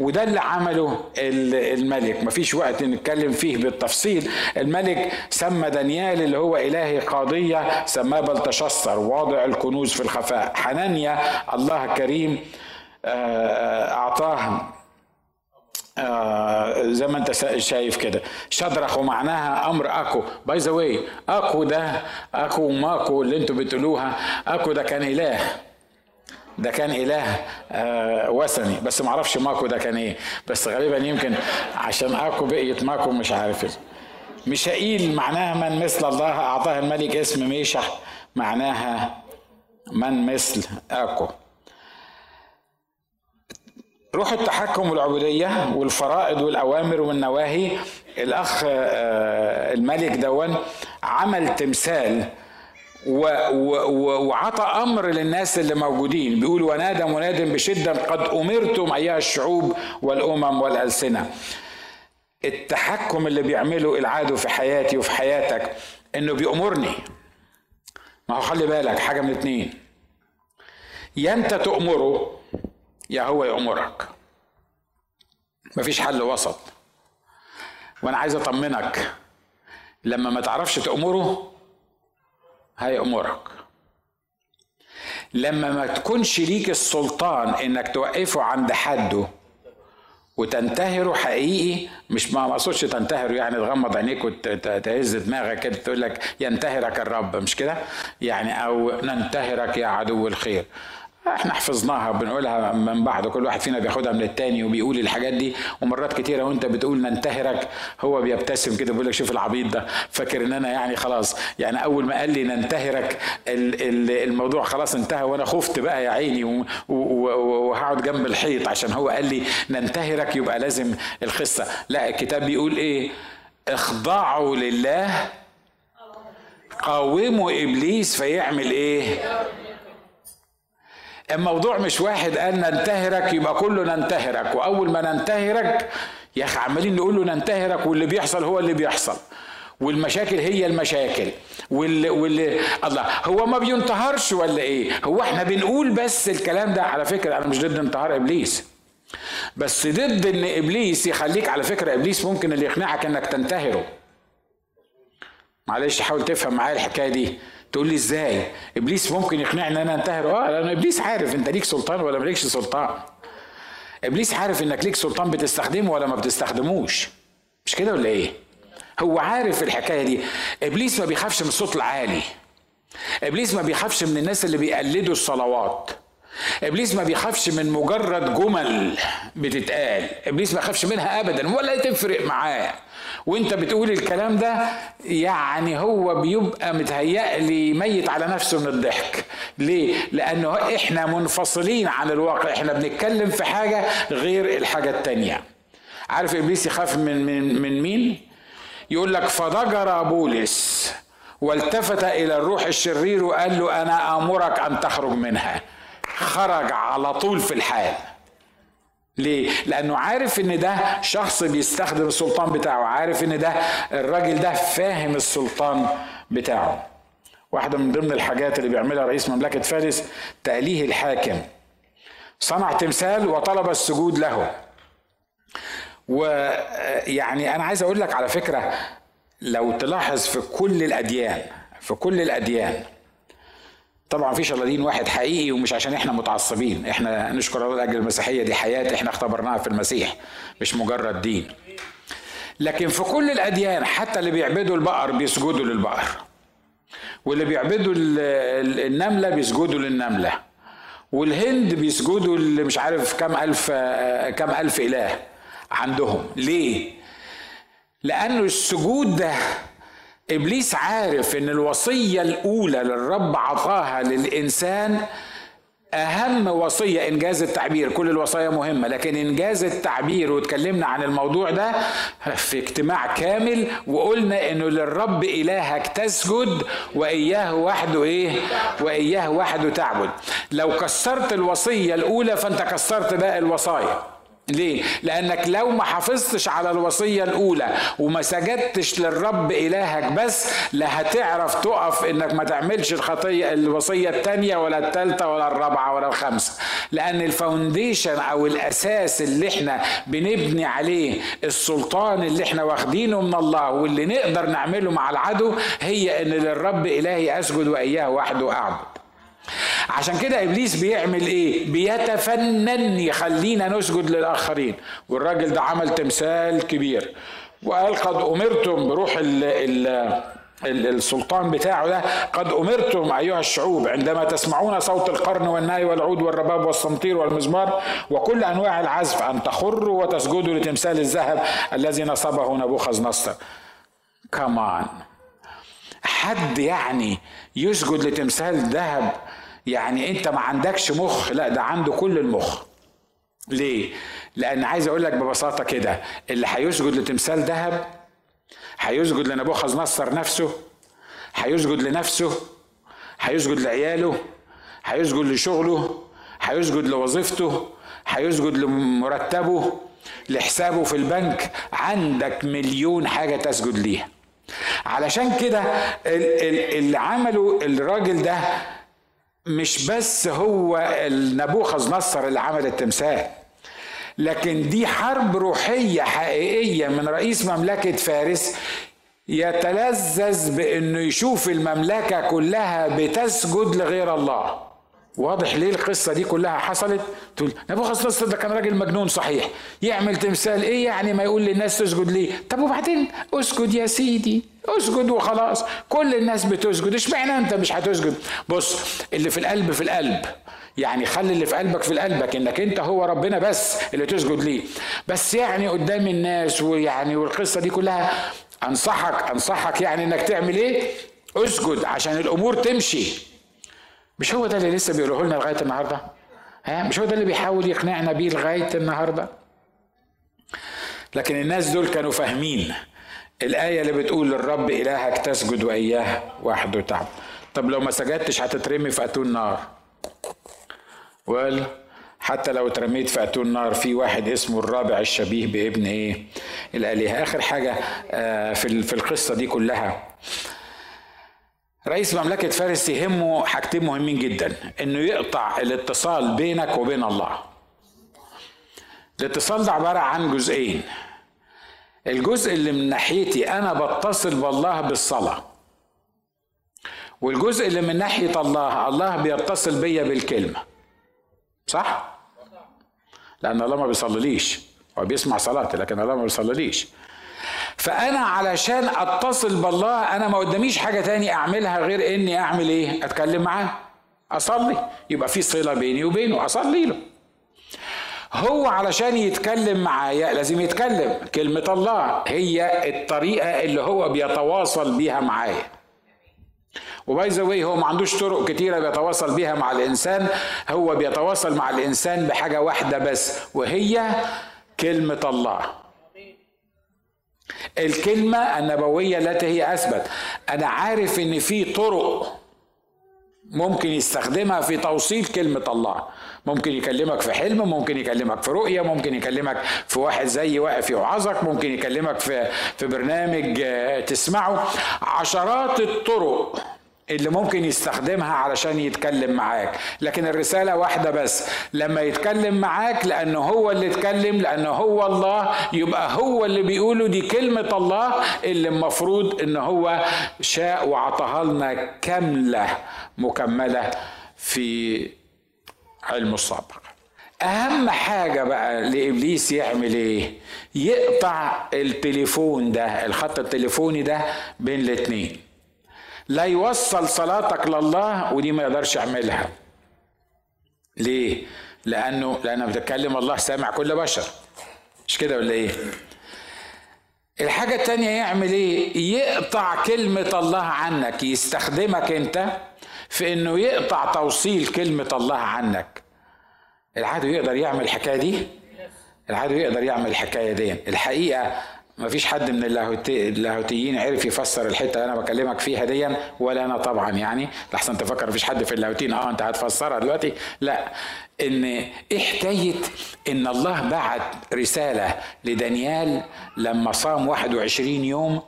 Speaker 1: وده اللي عمله الملك. مفيش وقت نتكلم فيه بالتفصيل. الملك سمى دانيال اللي هو إلهي قاضي سماه بلتشسر واضع الكنوز في الخفاء. حنانيا الله كريم آه، آه، أعطاه آه زي ما انت شايف كده. شدرخ ومعناها أمر أكو. by the way أكو ده أكو ماكو اللي أنتوا بتقولوها أكو ده كان إله. ده كان إله آه وثني. بس ما أعرفش ماكو ده كان إيه. بس غالبا يمكن عشان أكو بقيت ماكو مش عارف. ميشائيل معناها من مثل الله اعطاه الملك اسم ميشح معناها من مثل أكو. روح التحكم والعبودية والفرائض والأوامر والنواهي. الأخ آه، الملك دون عمل تمثال وعطى أمر للناس اللي موجودين. بيقول ونادى مناد بشدة قد أمرتم أيها الشعوب والأمم والألسنة. التحكم اللي بيعمله العدو في حياتي وفي حياتك إنه بيأمرني. ما هو خلي بالك حاجة من اتنين. يا أنت تأمره يا هو يأمرك مفيش حل وسط. وأنا عايز اطمنك. لما ما تعرفش تأمره هيأمرك لما ما تكونش ليك السلطان إنك توقفه عند حده وتنتهره حقيقي مش ما اقصدش تنتهره يعني تغمض عينيك وتهز دماغك كده تقول لك ينتهرك الرب مش كده؟ يعني أو ننتهرك يا عدو الخير. إحنا حفظناها بنقولها من بعض كل واحد فينا بياخدها من التاني وبيقول الحاجات دي. ومرات كتيرة وانت بتقول ننتهرك هو بيبتسم كده بيقول لك شوف العبيط ده. فاكر ان أنا يعني خلاص يعني أول ما قال لي ننتهرك الموضوع خلاص انتهى وأنا خفت بقى يا عيني وهقعد جنب الحيط عشان هو قال لي ننتهرك يبقى لازم القصة. لا الكتاب بيقول إيه؟ اخضعوا لله قاوموا إبليس فيعمل إيه؟ الموضوع مش واحد قال ننتهرك يبقى كله ننتهرك. وأول ما ننتهرك يا أخي عمالين نقول له ننتهرك واللي بيحصل هو اللي بيحصل. والمشاكل هي المشاكل. واللي, واللي الله هو ما بينتهرش ولا إيه؟ هو إحنا بنقول بس الكلام ده. على فكرة أنا مش ضد انتهار إبليس. بس ضد إن إبليس يخليك على فكرة إبليس ممكن اللي يقنعك إنك تنتهره. معلش حاول تفهم معايا الحكاية دي. تقول لي إزاي؟ إبليس ممكن يقنعني إن أنا انتهر آه لأن إبليس عارف أنت ليك سلطان ولا مالكش سلطان. إبليس عارف إنك ليك سلطان بتستخدمه ولا ما بتستخدموش. مش كده ولا إيه؟ هو عارف الحكاية دي. إبليس ما بيخافش من الصوت العالي. إبليس ما بيخافش من الناس اللي بيقلدوا الصلوات. إبليس ما بيخافش من مجرد جمل بتتقال. إبليس ما يخافش منها ابدا ولا تفرق معاه. وأنت بتقول الكلام ده يعني هو بيبقى متهيألي ميت على نفسه من الضحك. ليه؟ لأنه إحنا منفصلين عن الواقع. إحنا بنتكلم في حاجة غير الحاجة التانية. عارف إبليس يخاف من من من مين؟ يقول لك فضجر بولس والتفت إلى الروح الشرير وقال له أنا أمرك أن تخرج منها. خرج على طول في الحال ليه؟ لأنه عارف إن ده شخص بيستخدم السلطان بتاعه، عارف إن ده الراجل ده فاهم السلطان بتاعه. واحدة من ضمن الحاجات اللي بيعملها رئيس مملكة فارس تأليه الحاكم. صنع تمثال وطلب السجود له. ويعني أنا عايز أقول لك على فكرة لو تلاحظ في كل الأديان في كل الأديان طبعا في شلالين واحد حقيقي ومش عشان إحنا متعصبين. إحنا نشكر الله لأجل المسيحية دي حياة إحنا اختبرناها في المسيح مش مجرد دين. لكن في كل الأديان حتى اللي بيعبدوا البقر بيسجدوا للبقر. واللي بيعبدوا النملة بيسجدوا للنملة. والهند بيسجدوا مش عارف كم ألف كم ألف إله عندهم. ليه؟ لأنه السجود ده إبليس عارف إن الوصية الأولى للرب عطاها للإنسان أهم وصية إنجاز التعبير. كل الوصايا مهمة لكن إنجاز التعبير واتكلمنا عن الموضوع ده في اجتماع كامل وقلنا إنه للرب إلهك تسجد وإياه وحده إيه؟ وإياه وحده تعبد. لو كسرت الوصية الأولى فأنت كسرت باقي الوصايا. ليه؟ لأنك لو ما حافظتش على الوصية الأولى وما سجدتش للرب إلهك بس لا هتعرف تقف إنك ما تعملش الخطية الوصية الثانية ولا الثالثة ولا الرابعة ولا الخامسة لأن الفاونديشن أو الأساس اللي إحنا بنبني عليه السلطان اللي إحنا واخدينه من الله واللي نقدر نعمله مع العدو هي إن للرب إلهي أسجد وإياه وحده أعبد عشان كده إبليس بيعمل إيه؟ بيتفنن يخلينا نسجد للآخرين. والراجل ده عمل تمثال كبير. وقال قد أمرتم بروح ال ال السلطان بتاعه ده قد أمرتم أيها الشعوب عندما تسمعون صوت القرن والناي والعود والرباب والصمطير والمزمار وكل أنواع العزف أن تخروا وتسجدوا لتمثال الذهب الذي نصبه نبوخذ نصر. كمان حد يعني يسجد لتمثال ذهب؟ يعني انت ما عندكش مخ. لا ده عنده كل المخ. ليه؟ لأن عايز أقول لك ببساطة كده اللي هيسجد لتمثال ذهب هيسجد لنبوخذ نصر نفسه هيسجد لنفسه هيسجد لعياله هيسجد لشغله هيسجد لوظيفته هيسجد لمرتبه لحسابه في البنك. عندك مليون حاجة تسجد ليها. علشان كده اللي عمله الراجل ده مش بس هو النبوخذ نصر اللي عمل التمثال لكن دي حرب روحية حقيقية من رئيس مملكة فارس يتلذذ بإنه يشوف المملكة كلها بتسجد لغير الله. واضح ليه القصة دي كلها حصلت؟ تقول نبوخذ نصر ده كان راجل مجنون صحيح. يعمل تمثال إيه يعني ما يقول للناس تسجد ليه؟ طب وبعدين؟ اسجد يا سيدي اسجد وخلاص. كل الناس بتسجد اشمعنى انت مش هتسجد؟ بص اللي في القلب في القلب. يعني خلي اللي في قلبك في قلبك انك انت هو ربنا بس اللي تسجد ليه. بس يعني قدام الناس ويعني والقصة دي كلها أنصحك أنصحك يعني إنك تعمل إيه؟ اسجد عشان الأمور تمشي. مش هو ده اللي لسه بيقوله لنا لغاية النهارده؟ ها؟ مش هو ده اللي بيحاول يقنعنا بيه لغاية النهارده؟ لكن الناس دول كانوا فاهمين الآية اللي بتقول للرب إلهك تسجد وإياه وحده تعب. طب لو ما سجدتش هتترمي في أتون نار. وقال حتى لو اترميت في أتون نار في واحد اسمه الرابع الشبيه بابن إيه؟ الآلهة. آخر حاجة آه، في القصة دي كلها رئيس مملكة فارس يهمه حاجتين مهمين جدا إنه يقطع الاتصال بينك وبين الله. الاتصال ده عبارة عن جزئين. الجزء اللي من ناحيتي أنا بتصل بالله بالصلاة والجزء اللي من ناحية الله الله بيتصل بيا بالكلمة. صح؟ لأن الله ما بيصليليش هو بيسمع صلاتي لكن الله ما بيصليليش. فأنا علشان أتصل بالله أنا ما قداميش حاجة تاني أعملها غير إني أعمل إيه؟ أتكلم معاه. أصلي. يبقى في صلة بيني وبينه. أصلي له. هو علشان يتكلم معايا لازم يتكلم. كلمة الله هي الطريقة اللي هو بيتواصل بيها معايا. وباي ذا هو ما عندوش طرق كتيرة بيتواصل بيها مع الإنسان. هو بيتواصل مع الإنسان بحاجة واحدة بس وهي كلمة الله. الكلمة النبوية التي هي أثبت. أنا عارف إن في طرق ممكن يستخدمها في توصيل كلمة الله. ممكن يكلمك في حلم ممكن يكلمك في رؤية ممكن يكلمك في واحد زي واقف يوعظك ممكن يكلمك في في برنامج آه، تسمعه. عشرات الطرق اللي ممكن يستخدمها علشان يتكلم معاك. لكن الرسالة واحدة بس لما يتكلم معاك لأنه هو اللي اتكلم لأنه هو الله يبقى هو اللي بيقوله دي كلمة الله اللي المفروض إن هو شاء وعطاها لنا كاملة مكملة في علم السابق. أهم حاجة بقى لإبليس يعمل إيه؟ يقطع التليفون ده الخط التليفوني ده بين الاتنين. لا يوصل صلاتك لله ودي ما يقدرش يعملها. ليه؟ لأنه لأنه بتتكلم الله سامع كل بشر. مش كده ولا إيه؟ الحاجة التانية يعمل إيه؟ يقطع كلمة الله عنك يستخدمك أنت في إنه يقطع توصيل كلمة الله عنك. العدو يقدر يعمل الحكاية دي؟ العدو يقدر يعمل الحكاية دي. الحقيقة ما فيش حد من اللاهوتيين عرف يفسر الحتة اللي أنا بكلمك فيها دي ولا أنا طبعا يعني. لحسن تفكر مفيش حد في اللاهوتيين آه أنت هتفسرها دلوقتي. لا إن إيه إن الله بعت رسالة لدانيال لما صام 21 يوم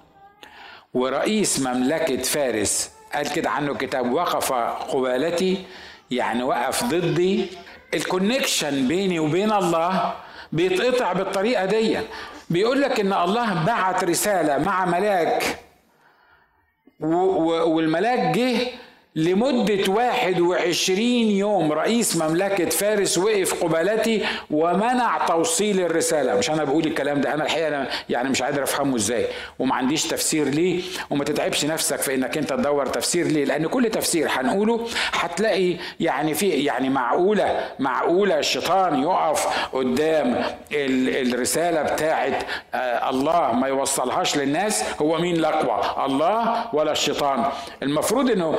Speaker 1: ورئيس مملكة فارس قال كده عنه كتاب وقف قبالتي يعني وقف ضدي. الكونكشن بيني وبين الله بيتقطع بالطريقة دي بيقول لك إن الله بعت رسالة مع ملاك والملاك جه لمدة 21 يوم رئيس مملكة فارس وقف قبالتي ومنع توصيل الرسالة. مش أنا بقول الكلام ده أنا الحقيقة أنا يعني مش قادر أفهمه إزاي. وما عنديش تفسير ليه وما تتعبش نفسك في إنك أنت تدور تفسير ليه لأن كل تفسير هنقوله هتلاقي يعني في يعني معقولة معقولة الشيطان يقف قدام الرسالة بتاعت آه، الله. ما يوصلهاش للناس هو مين الأقوى الله ولا الشيطان. المفروض إنه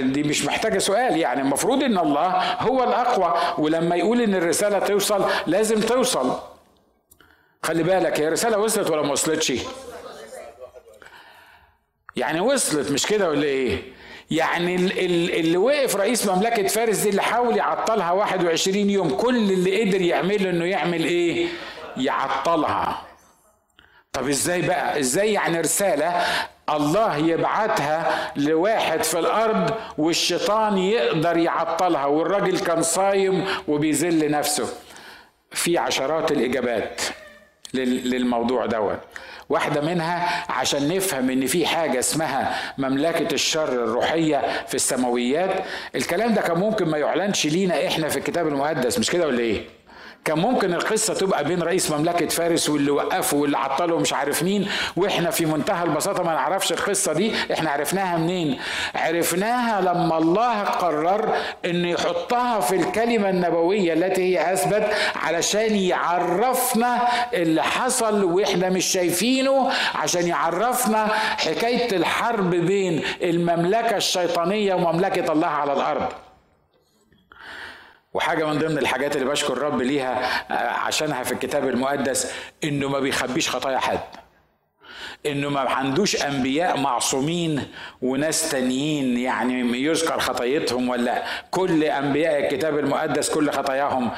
Speaker 1: دي مش محتاجة سؤال يعني المفروض إن الله هو الأقوى ولما يقول إن الرسالة توصل لازم توصل. خلي بالك هي الرساله وصلت ولا ما وصلتش؟ يعني وصلت مش كده ولا إيه؟ يعني اللي وقف رئيس مملكة فارس دي اللي حاول يعطلها 21 يوم كل اللي قدر يعمله إنه يعمل إيه؟ يعطلها. طب إزاي بقى؟ إزاي يعني رسالة الله يبعتها لواحد في الأرض والشيطان يقدر يعطلها والراجل كان صايم وبيذل نفسه. في عشرات الإجابات للموضوع دوت. واحدة منها عشان نفهم إن في حاجة اسمها مملكة الشر الروحية في السماويات. الكلام ده كان ممكن ما يعلنش لينا إحنا في الكتاب المقدس مش كده ولا إيه؟ كان ممكن القصة تبقى بين رئيس مملكة فارس واللي وقفه واللي عطله مش عارف مين وإحنا في منتهى البساطة ما نعرفش القصة دي إحنا عرفناها منين؟ عرفناها لما الله قرر إن يحطها في الكلمة النبوية التي هي أثبت علشان يعرفنا اللي حصل وإحنا مش شايفينه عشان يعرفنا حكاية الحرب بين المملكة الشيطانية ومملكة الله على الأرض. وحاجة من ضمن الحاجات اللي بشكر الرب ليها آه، عشانها في الكتاب المقدس إنه ما بيخبيش خطايا حد. إنه ما عندوش أنبياء معصومين وناس تانيين يعني يذكر خطايتهم ولا؟ كل أنبياء الكتاب المقدس كل خطاياهم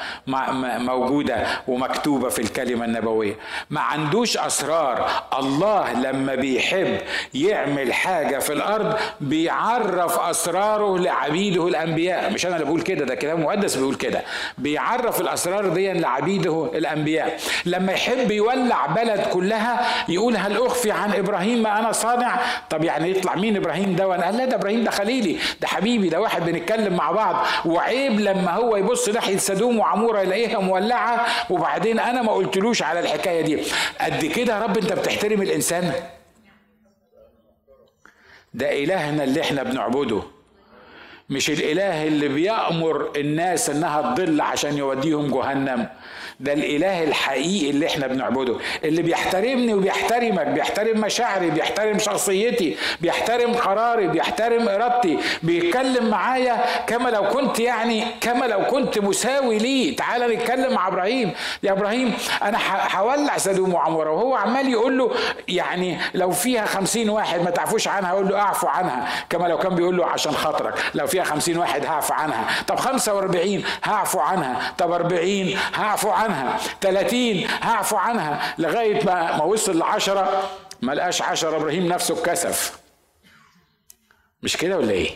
Speaker 1: موجودة ومكتوبة في الكلمة النبوية. ما عندوش أسرار. الله لما بيحب يعمل حاجة في الأرض بيعرف أسراره لعبيده الأنبياء. مش أنا اللي بقول كده ده الكتاب المقدس بيقول كده. بيعرف الأسرار دي لعبيده الأنبياء. لما يحب يولع بلد كلها يقول هل أخفي عن إبراهيم ما أنا صانع. طب يعني يطلع مين إبراهيم ده؟ وأنا قال لا ده إبراهيم ده خليلي ده حبيبي ده واحد بنتكلم مع بعض. وعيب لما هو يبص ناحية سدوم وعمورة يلاقيها مولعة. وبعدين أنا ما قلتلوش على الحكاية دي. قد كده يا رب أنت بتحترم الإنسان. ده إلهنا اللي إحنا بنعبده. مش الإله اللي بيأمر الناس إنها تضل عشان يوديهم جهنم. ده الإله الحقيقي اللي إحنا بنعبده اللي بيحترمني وبيحترمك بيحترم مشاعري بيحترم شخصيتي بيحترم قراري بيحترم إرادتي بيتكلم معايا كما لو كنت يعني كما لو كنت مساوي ليه. تعال نتكلم مع إبراهيم. يا إبراهيم أنا هولع سدوم وعموره وهو عمال يقول له يعني لو فيها خمسين واحد ما تعفوش عنها يقول له اعفو عنها كما لو كان بيقول له عشان خاطرك لو فيها خمسين واحد هعفو عنها. طب خمسة وأربعين هعفو عنها طب أربعين هعفو عنها. عنها. 30 هعفو عنها لغاية ما ما وصل لعشرة ما لقاش عشرة. إبراهيم نفسه اتكسف. مش كده ولا إيه؟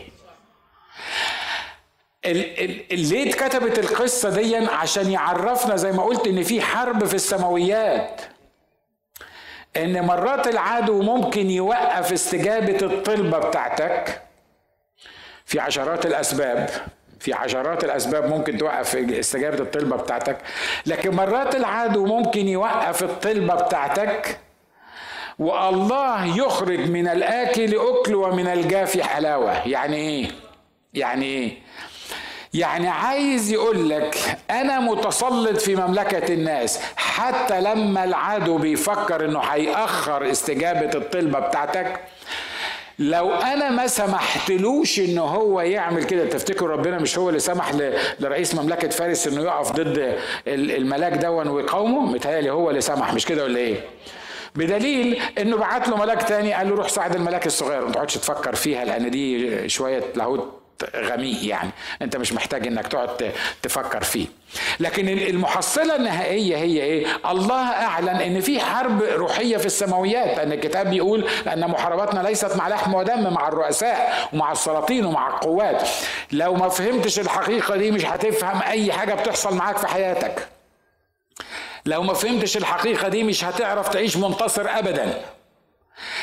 Speaker 1: ليه اتكتبت القصة دي عشان يعرفنا زي ما قلت إن في حرب في السماويات. إن مرات العدو ممكن يوقف استجابة الطلبة بتاعتك في عشرات الأسباب. في عشرات الأسباب ممكن توقف استجابة الطلبة بتاعتك لكن مرات العدو ممكن يوقف الطلبة بتاعتك والله يخرج من الآكل أكل ومن الجافي حلاوة. يعني إيه؟ يعني إيه؟ يعني عايز يقول لك أنا متسلط في مملكة الناس حتى لما العدو بيفكر إنه هيأخر استجابة الطلبة بتاعتك لو أنا ما سمحتلوش إن هو يعمل كده تفتكروا ربنا مش هو اللي سمح لرئيس مملكة فارس إنه يقف ضد الملاك دون ويقاومه متهيألي هو اللي سمح مش كده ولا إيه؟ بدليل إنه بعت له ملاك تاني قال له روح ساعد الملاك الصغير. ما تقعدش تفكر فيها لأن دي شوية لاهوت غميق يعني. انت مش محتاج انك تقعد تفكر فيه. لكن المحصلة النهائية هي إيه؟ الله أعلن إن في حرب روحية في السماويات. لأن الكتاب بيقول أن محارباتنا ليست مع لحم ودم مع الرؤساء ومع السلاطين ومع القوات. لو ما فهمتش الحقيقة دي مش هتفهم أي حاجة بتحصل معاك في حياتك. لو ما فهمتش الحقيقة دي مش هتعرف تعيش منتصر ابدا.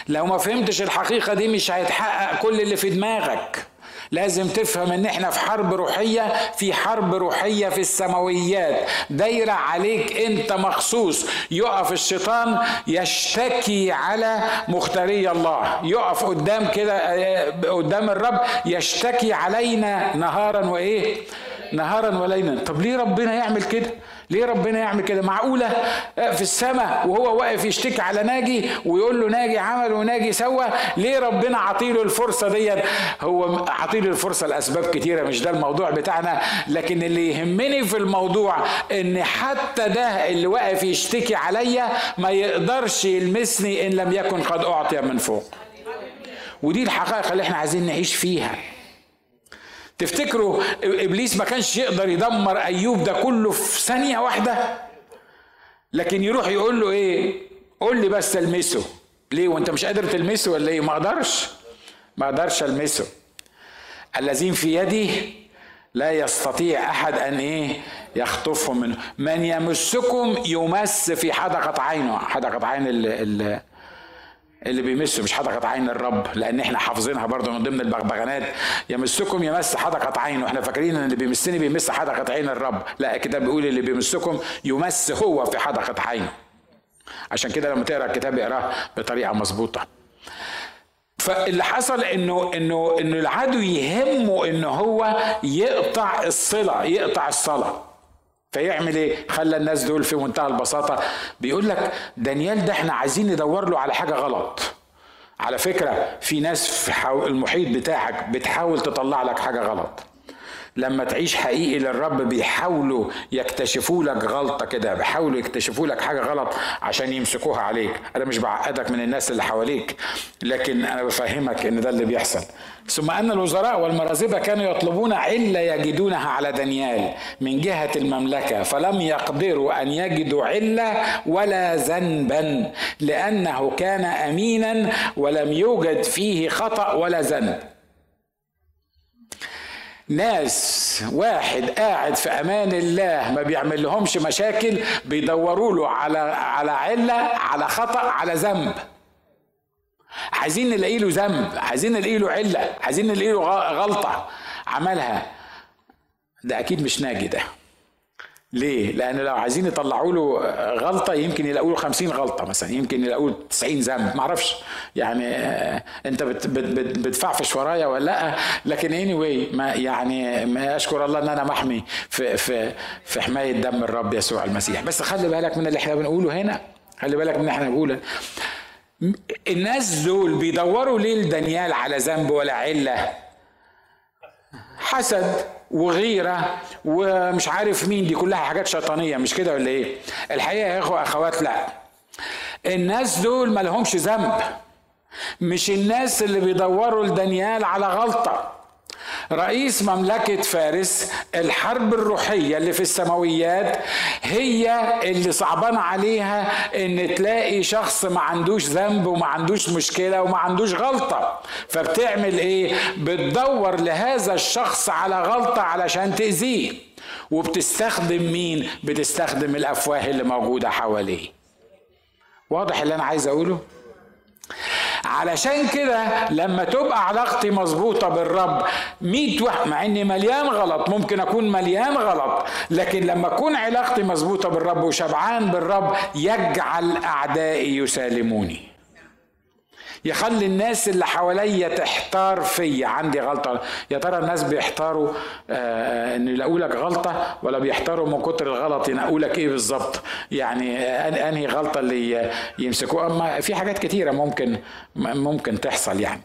Speaker 1: لو ما فهمتش الحقيقة دي مش هيتحقق كل اللي في دماغك. لازم تفهم إن إحنا في حرب روحية في حرب روحية في السماويات. دايرة عليك أنت مخصوص. يقف الشيطان يشتكي على مختاري الله. يقف قدام كده آه، قدام الرب يشتكي علينا نهارا وإيه؟ نهارا وليلا. طب ليه ربنا يعمل كده؟ ليه ربنا يعمل كده؟ معقولة؟ في السماء وهو واقف يشتكي على ناجي ويقول له ناجي عمل وناجي سوى ليه ربنا عطيله الفرصة دي هو عطيله الفرصة لأسباب كتيرة مش ده الموضوع بتاعنا لكن اللي يهمني في الموضوع إن حتى ده اللي واقف يشتكي عليا ما يقدرش يلمسني إن لم يكن قد أعطي من فوق. ودي الحقائق اللي إحنا عايزين نعيش فيها. تفتكروا إبليس ما كانش يقدر يدمر أيوب ده كله في ثانية واحدة؟ لكن يروح يقول له إيه؟ قول لي بس المسه ليه؟ وأنت مش قادر تلمسه ولا إيه؟ ما أقدرش. ما أقدرش ألمسه. الذين في يدي لا يستطيع أحد أن إيه؟ يخطفهم منه. من يمسكم يمس في حدقة عينه. حدقة عين ال ال اللي بيمسه مش حدقة عين الرب لأن إحنا حافظينها برضه من ضمن البغبغانات. يمسكم يمس حدقة عينه إحنا فاكرين إن اللي بيمسني بيمس حدقة عين الرب. لا الكتاب بيقول اللي بيمسكم يمس هو في حدقة عينه عشان كده لما تقرأ الكتاب اقرأه بطريقة مظبوطة. فاللي حصل إنه إنه إنه العدو يهمه إن هو يقطع الصلة يقطع الصلاة. فيعمل إيه؟ خلى الناس دول في منتهى البساطة بيقول لك دانيال ده إحنا عايزين ندور له على حاجة غلط. على فكرة في ناس في المحيط بتاعك بتحاول تطلع لك حاجة غلط. لما تعيش حقيقي للرب بيحاولوا يكتشفوا لك غلطة كده بيحاولوا يكتشفوا لك حاجة غلط عشان يمسكوها عليك. أنا مش بعقدك من الناس اللي حواليك لكن أنا بفهمك إن ده اللي بيحصل. ثم أن الوزراء والمرازبه كانوا يطلبون علة يجدونها على دانيال من جهة المملكة فلم يقدروا أن يجدوا علة ولا ذنبا لأنه كان امينا ولم يوجد فيه خطأ ولا ذنب. ناس واحد قاعد في أمان الله ما بيعمل لهمش مشاكل بيدوروا له على على علة على خطأ على ذنب. عايزين نلاقي له ذنب عايزين نلاقي له علة عايزين نلاقي له غلطة. عملها. ده أكيد مش ناجي ده. ليه؟ لأن لو عايزين يطلعوا له غلطة يمكن يلاقوا له 50 غلطة مثلا يمكن يلاقوا له 90 ذنب ما أعرفش. يعني آه، أنت بت بت بتفعفش ورايا ولا لأ؟ لكن anyway ما يعني ما أشكر الله إن أنا محمي في في في حماية دم الرب يسوع المسيح. بس خلي بالك من اللي إحنا بنقوله هنا. خلي بالك من اللي إحنا بنقوله. الناس دول بيدوروا ليه لدانيال على ذنب ولا علة؟ حسد. وغيرة ومش عارف مين دي كلها حاجات شيطانية مش كده ولا إيه؟ الحقيقة يا إخوة أخوات لأ. الناس دول ما لهمش ذنب. مش الناس اللي بيدوروا لدانيال على غلطة. رئيس مملكة فارس الحرب الروحية اللي في السماويات هي اللي صعبان عليها إن تلاقي شخص ما عندوش ذنب وما عندوش مشكلة وما عندوش غلطة. فبتعمل إيه؟ بتدور لهذا الشخص على غلطة علشان تأذيه. وبتستخدم مين؟ بتستخدم الأفواه اللي موجودة حواليه. واضح اللي أنا عايز أقوله؟ علشان كده لما تبقى علاقتي مظبوطة بالرب ميت واحد مع إني مليان غلط ممكن أكون مليان غلط لكن لما أكون علاقتي مظبوطة بالرب وشبعان بالرب يجعل أعدائي يسالموني. يخلي الناس اللي حواليا تحتار فيا. عندي غلطة. يا ترى الناس بيحتاروا آه إن يلاقوا لك غلطة ولا بيحتاروا من كتر الغلط ينقوا لك إيه بالظبط؟ يعني أنهي غلطة اللي يمسكوها. أما في حاجات كتيرة ممكن ممكن تحصل يعني.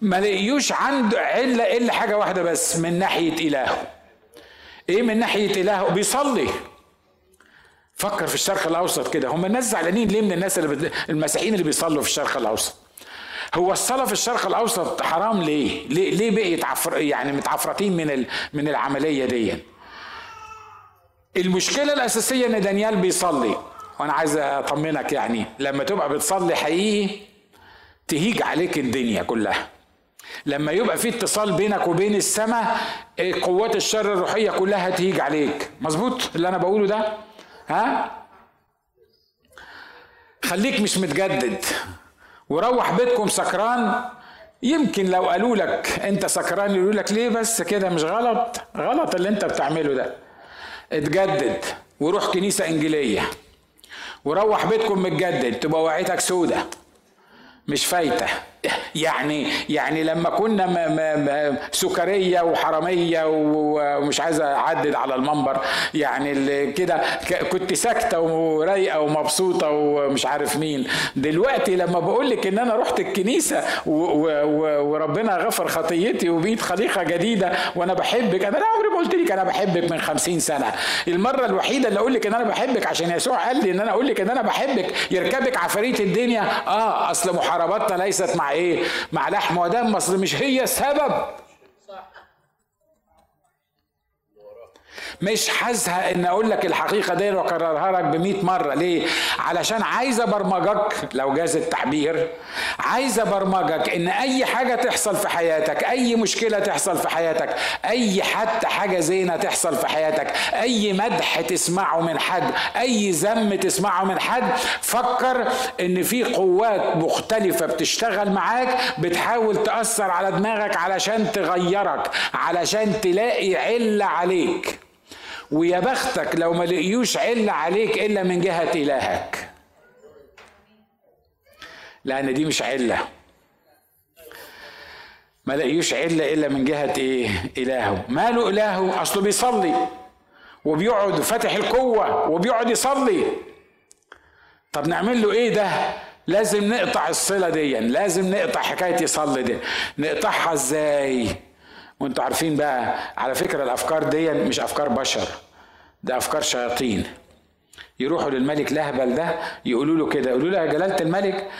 Speaker 1: ما لقيوش عنده عله إلا حاجة واحدة بس من ناحية إلهه. إيه من ناحية إلهه؟ بيصلي. فكر في الشرق الأوسط كده هم الناس زعلانين ليه من الناس اللي بت... المسيحيين اللي بيصلوا في الشرق الأوسط هو الصلاة في الشرق الأوسط حرام ليه؟ ليه, ليه بقي تعفر يعني متعفرتين من ال... من العملية دي؟ المشكلة الأساسية إن دانيال بيصلي وأنا عايز أطمنك يعني لما تبقى بتصلي حقيقي تهيج عليك الدنيا كلها لما يبقى في اتصال بينك وبين السماء قوات الشر الروحية كلها تهيج عليك مظبوط اللي أنا بقوله ده؟ ها؟ خليك مش متجدد. وروح بيتكم سكران. يمكن لو قالوا لك انت سكران يقولوا لك ليه بس كده؟ مش غلط. غلط اللي انت بتعمله ده. اتجدد وروح كنيسة إنجيلية. وروح بيتكم متجدد تبقى وعيتك سودة. مش فايتة. يعني يعني لما كنا ما ما سكرية وحرامية ومش عايز أعدد على المنبر يعني كده كنت ساكتة ورايقة ومبسوطة ومش عارف مين. دلوقتي لما بقول لك إن أنا رحت الكنيسة وربنا غفر خطيتي وبيت خليقة جديدة وأنا بحبك أنا عمري ما قلت لك أنا بحبك من خمسين سنة. المرة الوحيدة اللي أقول لك إن أنا بحبك عشان يسوع قال لي إن أنا أقول لك إن أنا بحبك يركبك عفاريت الدنيا. آه أصل محارباتنا ليست مع إيه؟ مع لحم ودم أصل مش هي السبب. مش هزهق ان أقول لك الحقيقة دي واكررها لك ب مرة. ليه؟ علشان عايز ابرمجك لو جاز التعبير عايز ابرمجك ان اي حاجة تحصل في حياتك اي مشكلة تحصل في حياتك اي حتى حاجة زينة تحصل في حياتك اي مدح تسمعه من حد اي ذم تسمعه من حد فكر ان في قوات مختلفة بتشتغل معاك بتحاول تأثر على دماغك علشان تغيرك علشان تلاقي علة عليك. ويا بختك لو ما لقيوش علة عليك إلا من جهة إلهك. لأن دي مش علة. ما لقيوش علة إلا من جهة إيه؟ إلهه. ماله إلهه؟ أصله بيصلي وبيقعد فاتح القوة وبيقعد يصلي. طب نعمل له إيه ده؟ لازم نقطع الصلة دي لازم نقطع حكاية يصلي دي. نقطعها إزاي؟ وانتوا عارفين بقى على فكرة الأفكار دي مش أفكار بشر ده أفكار شياطين. يروحوا للملك لهبل ده يقولوا له كده يقولوا له يا جلالة الملك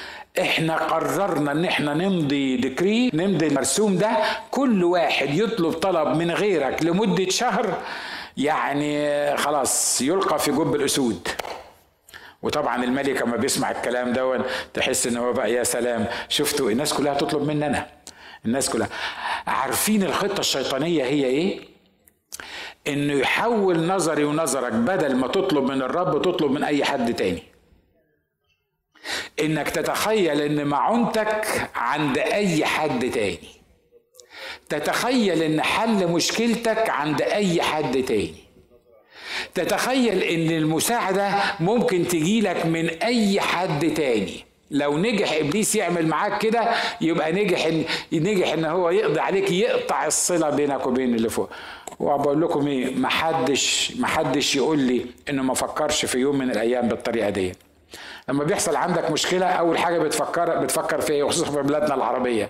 Speaker 1: إحنا قررنا إن إحنا نمضي ديكري نمضي المرسوم ده كل واحد يطلب طلب من غيرك لمدة شهر يعني خلاص يلقى في جب الأسود. وطبعا الملك أما بيسمع الكلام ده تحس إن هو بقى يا سلام شفتوا الناس كلها تطلب مننا الناس كلها. عارفين الخطة الشيطانية هي إيه؟ إنه يحول نظري ونظرك بدل ما تطلب من الرب تطلب من أي حد تاني. إنك تتخيل إن معونتك عند أي حد تاني. تتخيل إن حل مشكلتك عند أي حد تاني. تتخيل إن المساعدة ممكن تجيلك من أي حد تاني. لو نجح إبليس يعمل معاك كده يبقى نجح ان نجح إن هو يقضي عليك يقطع الصلة بينك وبين اللي فوق. وبقول لكم إيه ما حدش ما حدش يقول لي إنه ما فكرش في يوم من الأيام بالطريقة دي. لما بيحصل عندك مشكلة أول حاجة بتفكر بتفكر فيها خصوصا في بلادنا العربية.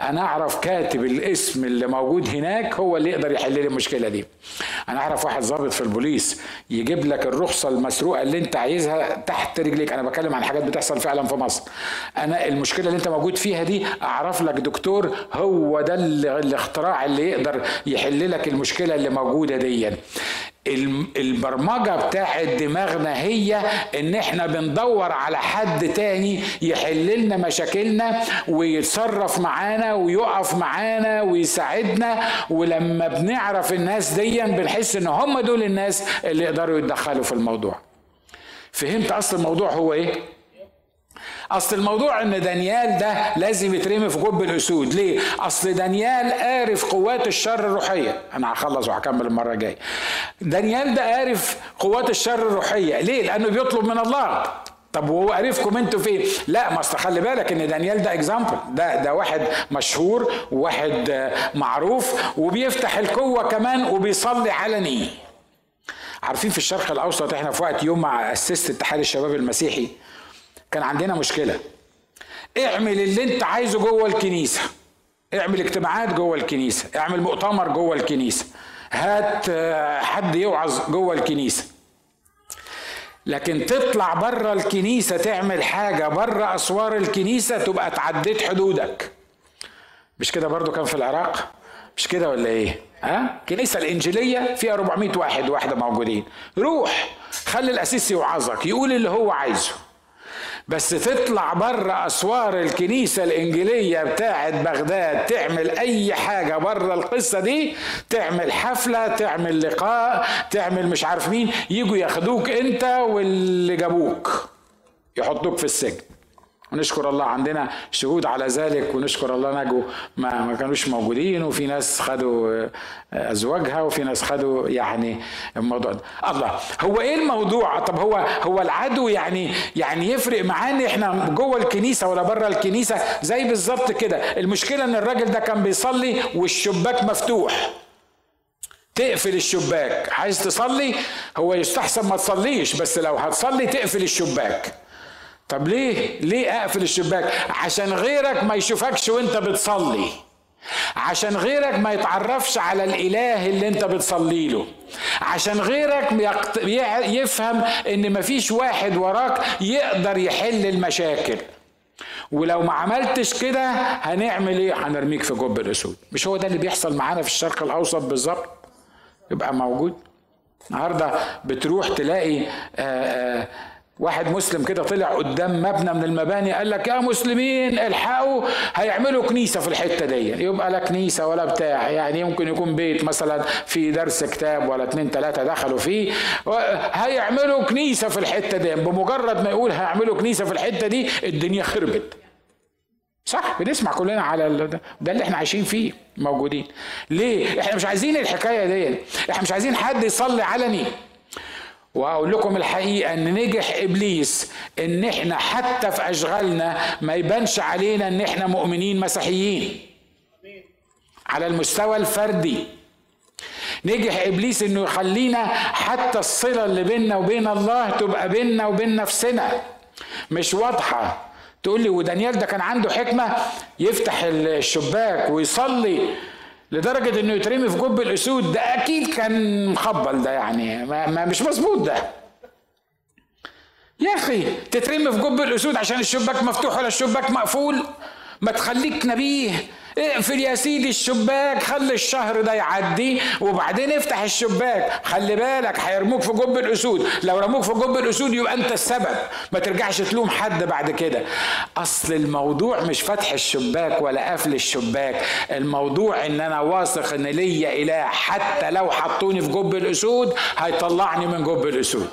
Speaker 1: أنا أعرف كاتب الاسم اللي موجود هناك هو اللي يقدر يحل لي المشكلة دي. أنا أعرف واحد ضابط في البوليس يجيب لك الرخصة المسروقة اللي أنت عايزها تحت رجليك. أنا بتكلم عن حاجات بتحصل فعلا في مصر. أنا المشكلة اللي أنت موجود فيها دي أعرف لك دكتور هو ده الاختراع اللي يقدر يحل لك المشكلة اللي موجودة دي. البرمجة بتاعت دماغنا هي إن إحنا بندور على حد تاني يحل لنا مشاكلنا ويتصرف معانا ويقف معانا ويساعدنا. ولما بنعرف الناس دي بنحس إن هم دول الناس اللي يقدروا يتدخلوا في الموضوع. فهمت أصل الموضوع هو إيه؟ أصل الموضوع إن دانيال ده لازم يترمي في جب الأسود. ليه؟ أصل دانيال عارف قوات الشر الروحية. أنا هخلص وهكمل المرة الجاية. دانيال ده عارف قوات الشر الروحية. ليه؟ لأنه بيطلب من الله. طب وهو عرفكم أنتوا فين؟ لا ما أصل خلي بالك إن دانيال ده example ده ده واحد مشهور وواحد معروف وبيفتح الكوة كمان وبيصلي علني. عارفين في الشرق الأوسط إحنا في وقت يوم ما اسست اتحاد الشباب المسيحي كان عندنا مشكلة. اعمل اللي انت عايزه جوه الكنيسة. اعمل اجتماعات جوه الكنيسة. اعمل مؤتمر جوه الكنيسة. هات آه، حد يوعظ جوه الكنيسة. لكن تطلع بره الكنيسة تعمل حاجة بره أسوار الكنيسة تبقى تعديت حدودك. مش كده برضو كان في العراق؟ مش كده ولا إيه؟ ها؟ الكنيسة الإنجيلية فيها 400 واحد واحدة موجودين. روح خلي الأسيس يوعظك يقول اللي هو عايزه. بس تطلع بره أسوار الكنيسة الإنجيلية بتاعه بغداد تعمل أي حاجة بره القصة دي تعمل حفلة تعمل لقاء تعمل مش عارف مين يجوا ياخدوك أنت واللي جابوك يحطوك في السجن. ونشكر الله عندنا شهود على ذلك ونشكر الله نجوا ما, ما كانوش موجودين وفي ناس خدوا آه، أزواجها وفي ناس خدوا يعني الموضوع ده. الله هو إيه الموضوع؟ طب هو هو العدو يعني يعني يفرق معاه إن إحنا جوه الكنيسة ولا بره الكنيسة؟ زي بالظبط كده. المشكلة إن الراجل ده كان بيصلي والشباك مفتوح. تقفل الشباك. عايز تصلي؟ هو يستحسن ما تصليش بس لو هتصلي تقفل الشباك. طب ليه؟ ليه أقفل الشباك؟ عشان غيرك ما يشوفكش وأنت بتصلي. عشان غيرك ما يتعرفش على الإله اللي أنت بتصلي له. عشان غيرك يفهم إن مفيش واحد وراك يقدر يحل المشاكل. ولو ما عملتش كده هنعمل إيه؟ هنرميك في جب الأسود. مش هو ده اللي بيحصل معانا في الشرق الأوسط بالظبط؟ يبقى موجود. النهارده بتروح تلاقي آآ آآ واحد مسلم كده طلع قدام مبنى من المباني قال لك يا مسلمين الحقوا هيعملوا كنيسة في الحتة دي. يبقى لا كنيسة ولا بتاع. يعني يمكن يكون بيت مثلا في درس كتاب ولا اتنين تلاتة دخلوا فيه. هيعملوا كنيسة في الحتة دي. بمجرد ما يقول هيعملوا كنيسة في الحتة دي الدنيا خربت. صح؟ بنسمع كلنا على ده اللي إحنا عايشين فيه موجودين. ليه؟ إحنا مش عايزين الحكاية دي. إحنا مش عايزين حد يصلي علني. وأقول لكم الحقيقة إن نجح إبليس إن إحنا حتى في أشغالنا ما يبانش علينا إن إحنا مؤمنين مسيحيين. على المستوى الفردي. نجح إبليس إنه يخلينا حتى الصلة اللي بيننا وبين الله تبقى بيننا وبين نفسنا. مش واضحة. تقول لي ودانيال ده كان عنده حكمة يفتح الشباك ويصلي. لدرجة إنه يترمي في جب الأسود ده أكيد كان مخبل ده يعني ما, مش مظبوط ده. يا أخي تترمي في جب الأسود عشان الشباك مفتوح ولا الشباك مقفول؟ ما تخليك نبيه. اقفل يا سيدي الشباك خلي الشهر ده يعدي وبعدين افتح الشباك. خلي بالك هيرموك في جب الأسود. لو رموك في جب الأسود يبقى أنت السبب. ما ترجعش تلوم حد بعد كده. أصل الموضوع مش فتح الشباك ولا قفل الشباك. الموضوع إن أنا واثق إن ليا إله حتى لو حطوني في جب الأسود هيطلعني من جب الأسود.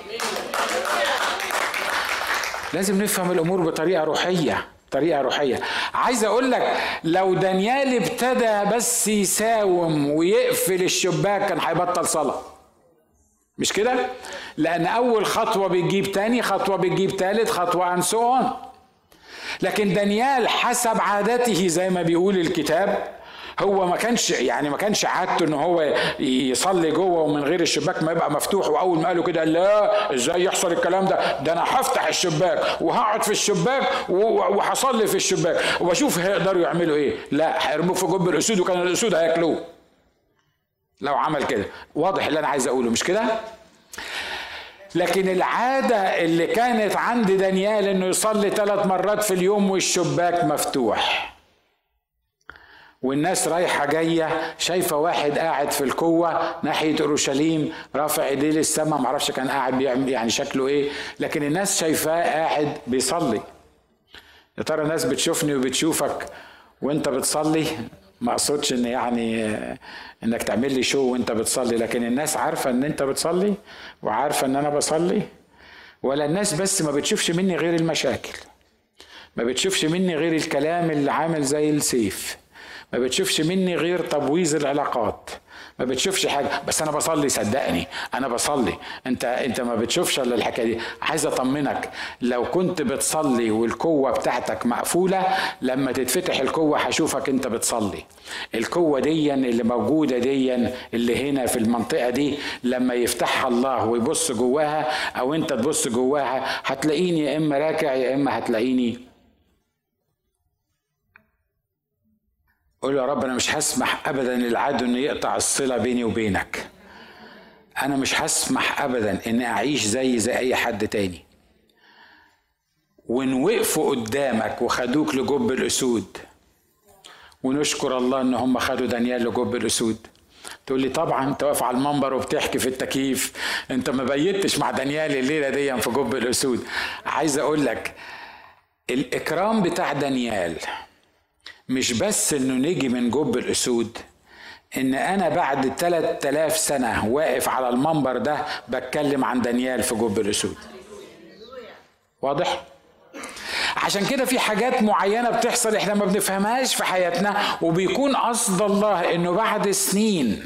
Speaker 1: لازم نفهم الأمور بطريقة روحية. طريقة روحية. عايز أقول لك لو دانيال ابتدى بس يساوم ويقفل الشباك كان هيبطل صلاة. مش كده؟ لأن أول خطوة بتجيب تاني خطوة بتجيب تالت خطوة عن سؤال لكن دانيال حسب عادته زي ما بيقول الكتاب هو ما كانش يعني ما كانش عادته إن هو يصلي جوه ومن غير الشباك ما يبقى مفتوح. وأول ما قالوا كده لا إزاي يحصل الكلام ده؟ ده أنا هفتح الشباك وهقعد في الشباك وهصلي في الشباك وأشوف هيقدروا يعملوا إيه. لا هيرموه في جب الأسود وكان الأسود هياكلوه. لو عمل كده. واضح اللي أنا عايز أقوله مش كده؟ لكن العادة اللي كانت عند دانيال إنه يصلي ثلاث مرات في اليوم والشباك مفتوح. والناس رايحة جاية شايفة واحد قاعد في الكوة ناحية أورشليم رافع إيديه للسماء معرفش كان قاعد بيعمل يعني شكله إيه لكن الناس شايفاه قاعد بيصلي. يا ترى الناس بتشوفني وبتشوفك وأنت بتصلي؟ ما أقصدش إن يعني إنك تعمل لي شو وأنت بتصلي لكن الناس عارفة إن أنت بتصلي وعارفة إن أنا بصلي. ولا الناس بس ما بتشوفش مني غير المشاكل ما بتشوفش مني غير الكلام اللي عامل زي السيف. ما بتشوفش مني غير تبويظ العلاقات. ما بتشوفش حاجة. بس أنا بصلي صدقني. أنا بصلي. أنت أنت ما بتشوفش إلا الحكاية دي. عايز أطمنك. لو كنت بتصلي والقوة بتاعتك مقفولة لما تتفتح القوة هشوفك أنت بتصلي. القوة دي اللي موجودة دي اللي هنا في المنطقة دي لما يفتحها الله ويبص جواها أو أنت تبص جواها هتلاقيني يا إما راكع يا إما هتلاقيني قول يا رب أنا مش هسمح ابدا للعدو إنه يقطع الصلة بيني وبينك. أنا مش هسمح ابدا إني أعيش زي زي أي حد تاني. وإن وقفوا قدامك وخدوك لجب الأسود ونشكر الله إن هم خدوا دانيال لجب الأسود. تقول لي طبعا أنت واقف على المنبر وبتحكي في التكييف أنت ما بيتش مع دانيال الليلة دي في جب الأسود. عايز أقول لك الإكرام بتاع دانيال مش بس إنه نجي من جب الأسود إن أنا بعد 3000 سنة واقف على المنبر ده بتكلم عن دانيال في جب الأسود. واضح؟ عشان كده في حاجات معينة بتحصل إحنا ما بنفهمهاش في حياتنا وبيكون قصد الله إنه بعد سنين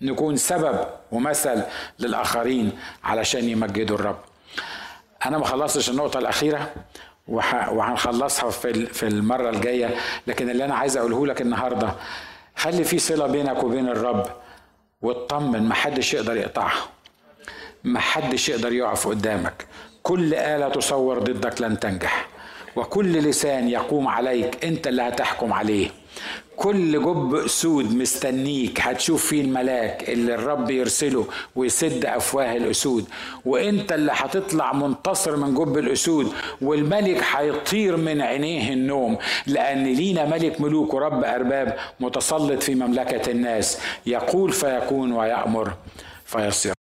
Speaker 1: نكون سبب ومثل للآخرين علشان يمجدوا الرب. أنا ما خلصتش النقطة الأخيرة. وهنخلصها في في المرة الجاية. لكن اللي أنا عايز أقوله لك النهارده خلي في صلة بينك وبين الرب واطمن محدش يقدر يقطعها. محدش يقدر يقف قدامك. كل آلة تصور ضدك لن تنجح. وكل لسان يقوم عليك أنت اللي هتحكم عليه. كل جب اسود مستنيك. هتشوف فيه الملاك اللي الرب يرسله ويسد أفواه الأسود. وإنت اللي هتطلع منتصر من جب الأسود والملك هيطير من عينيه النوم. لأن لينا ملك ملوك ورب أرباب متسلط في مملكة الناس. يقول فيكون ويأمر فيصير.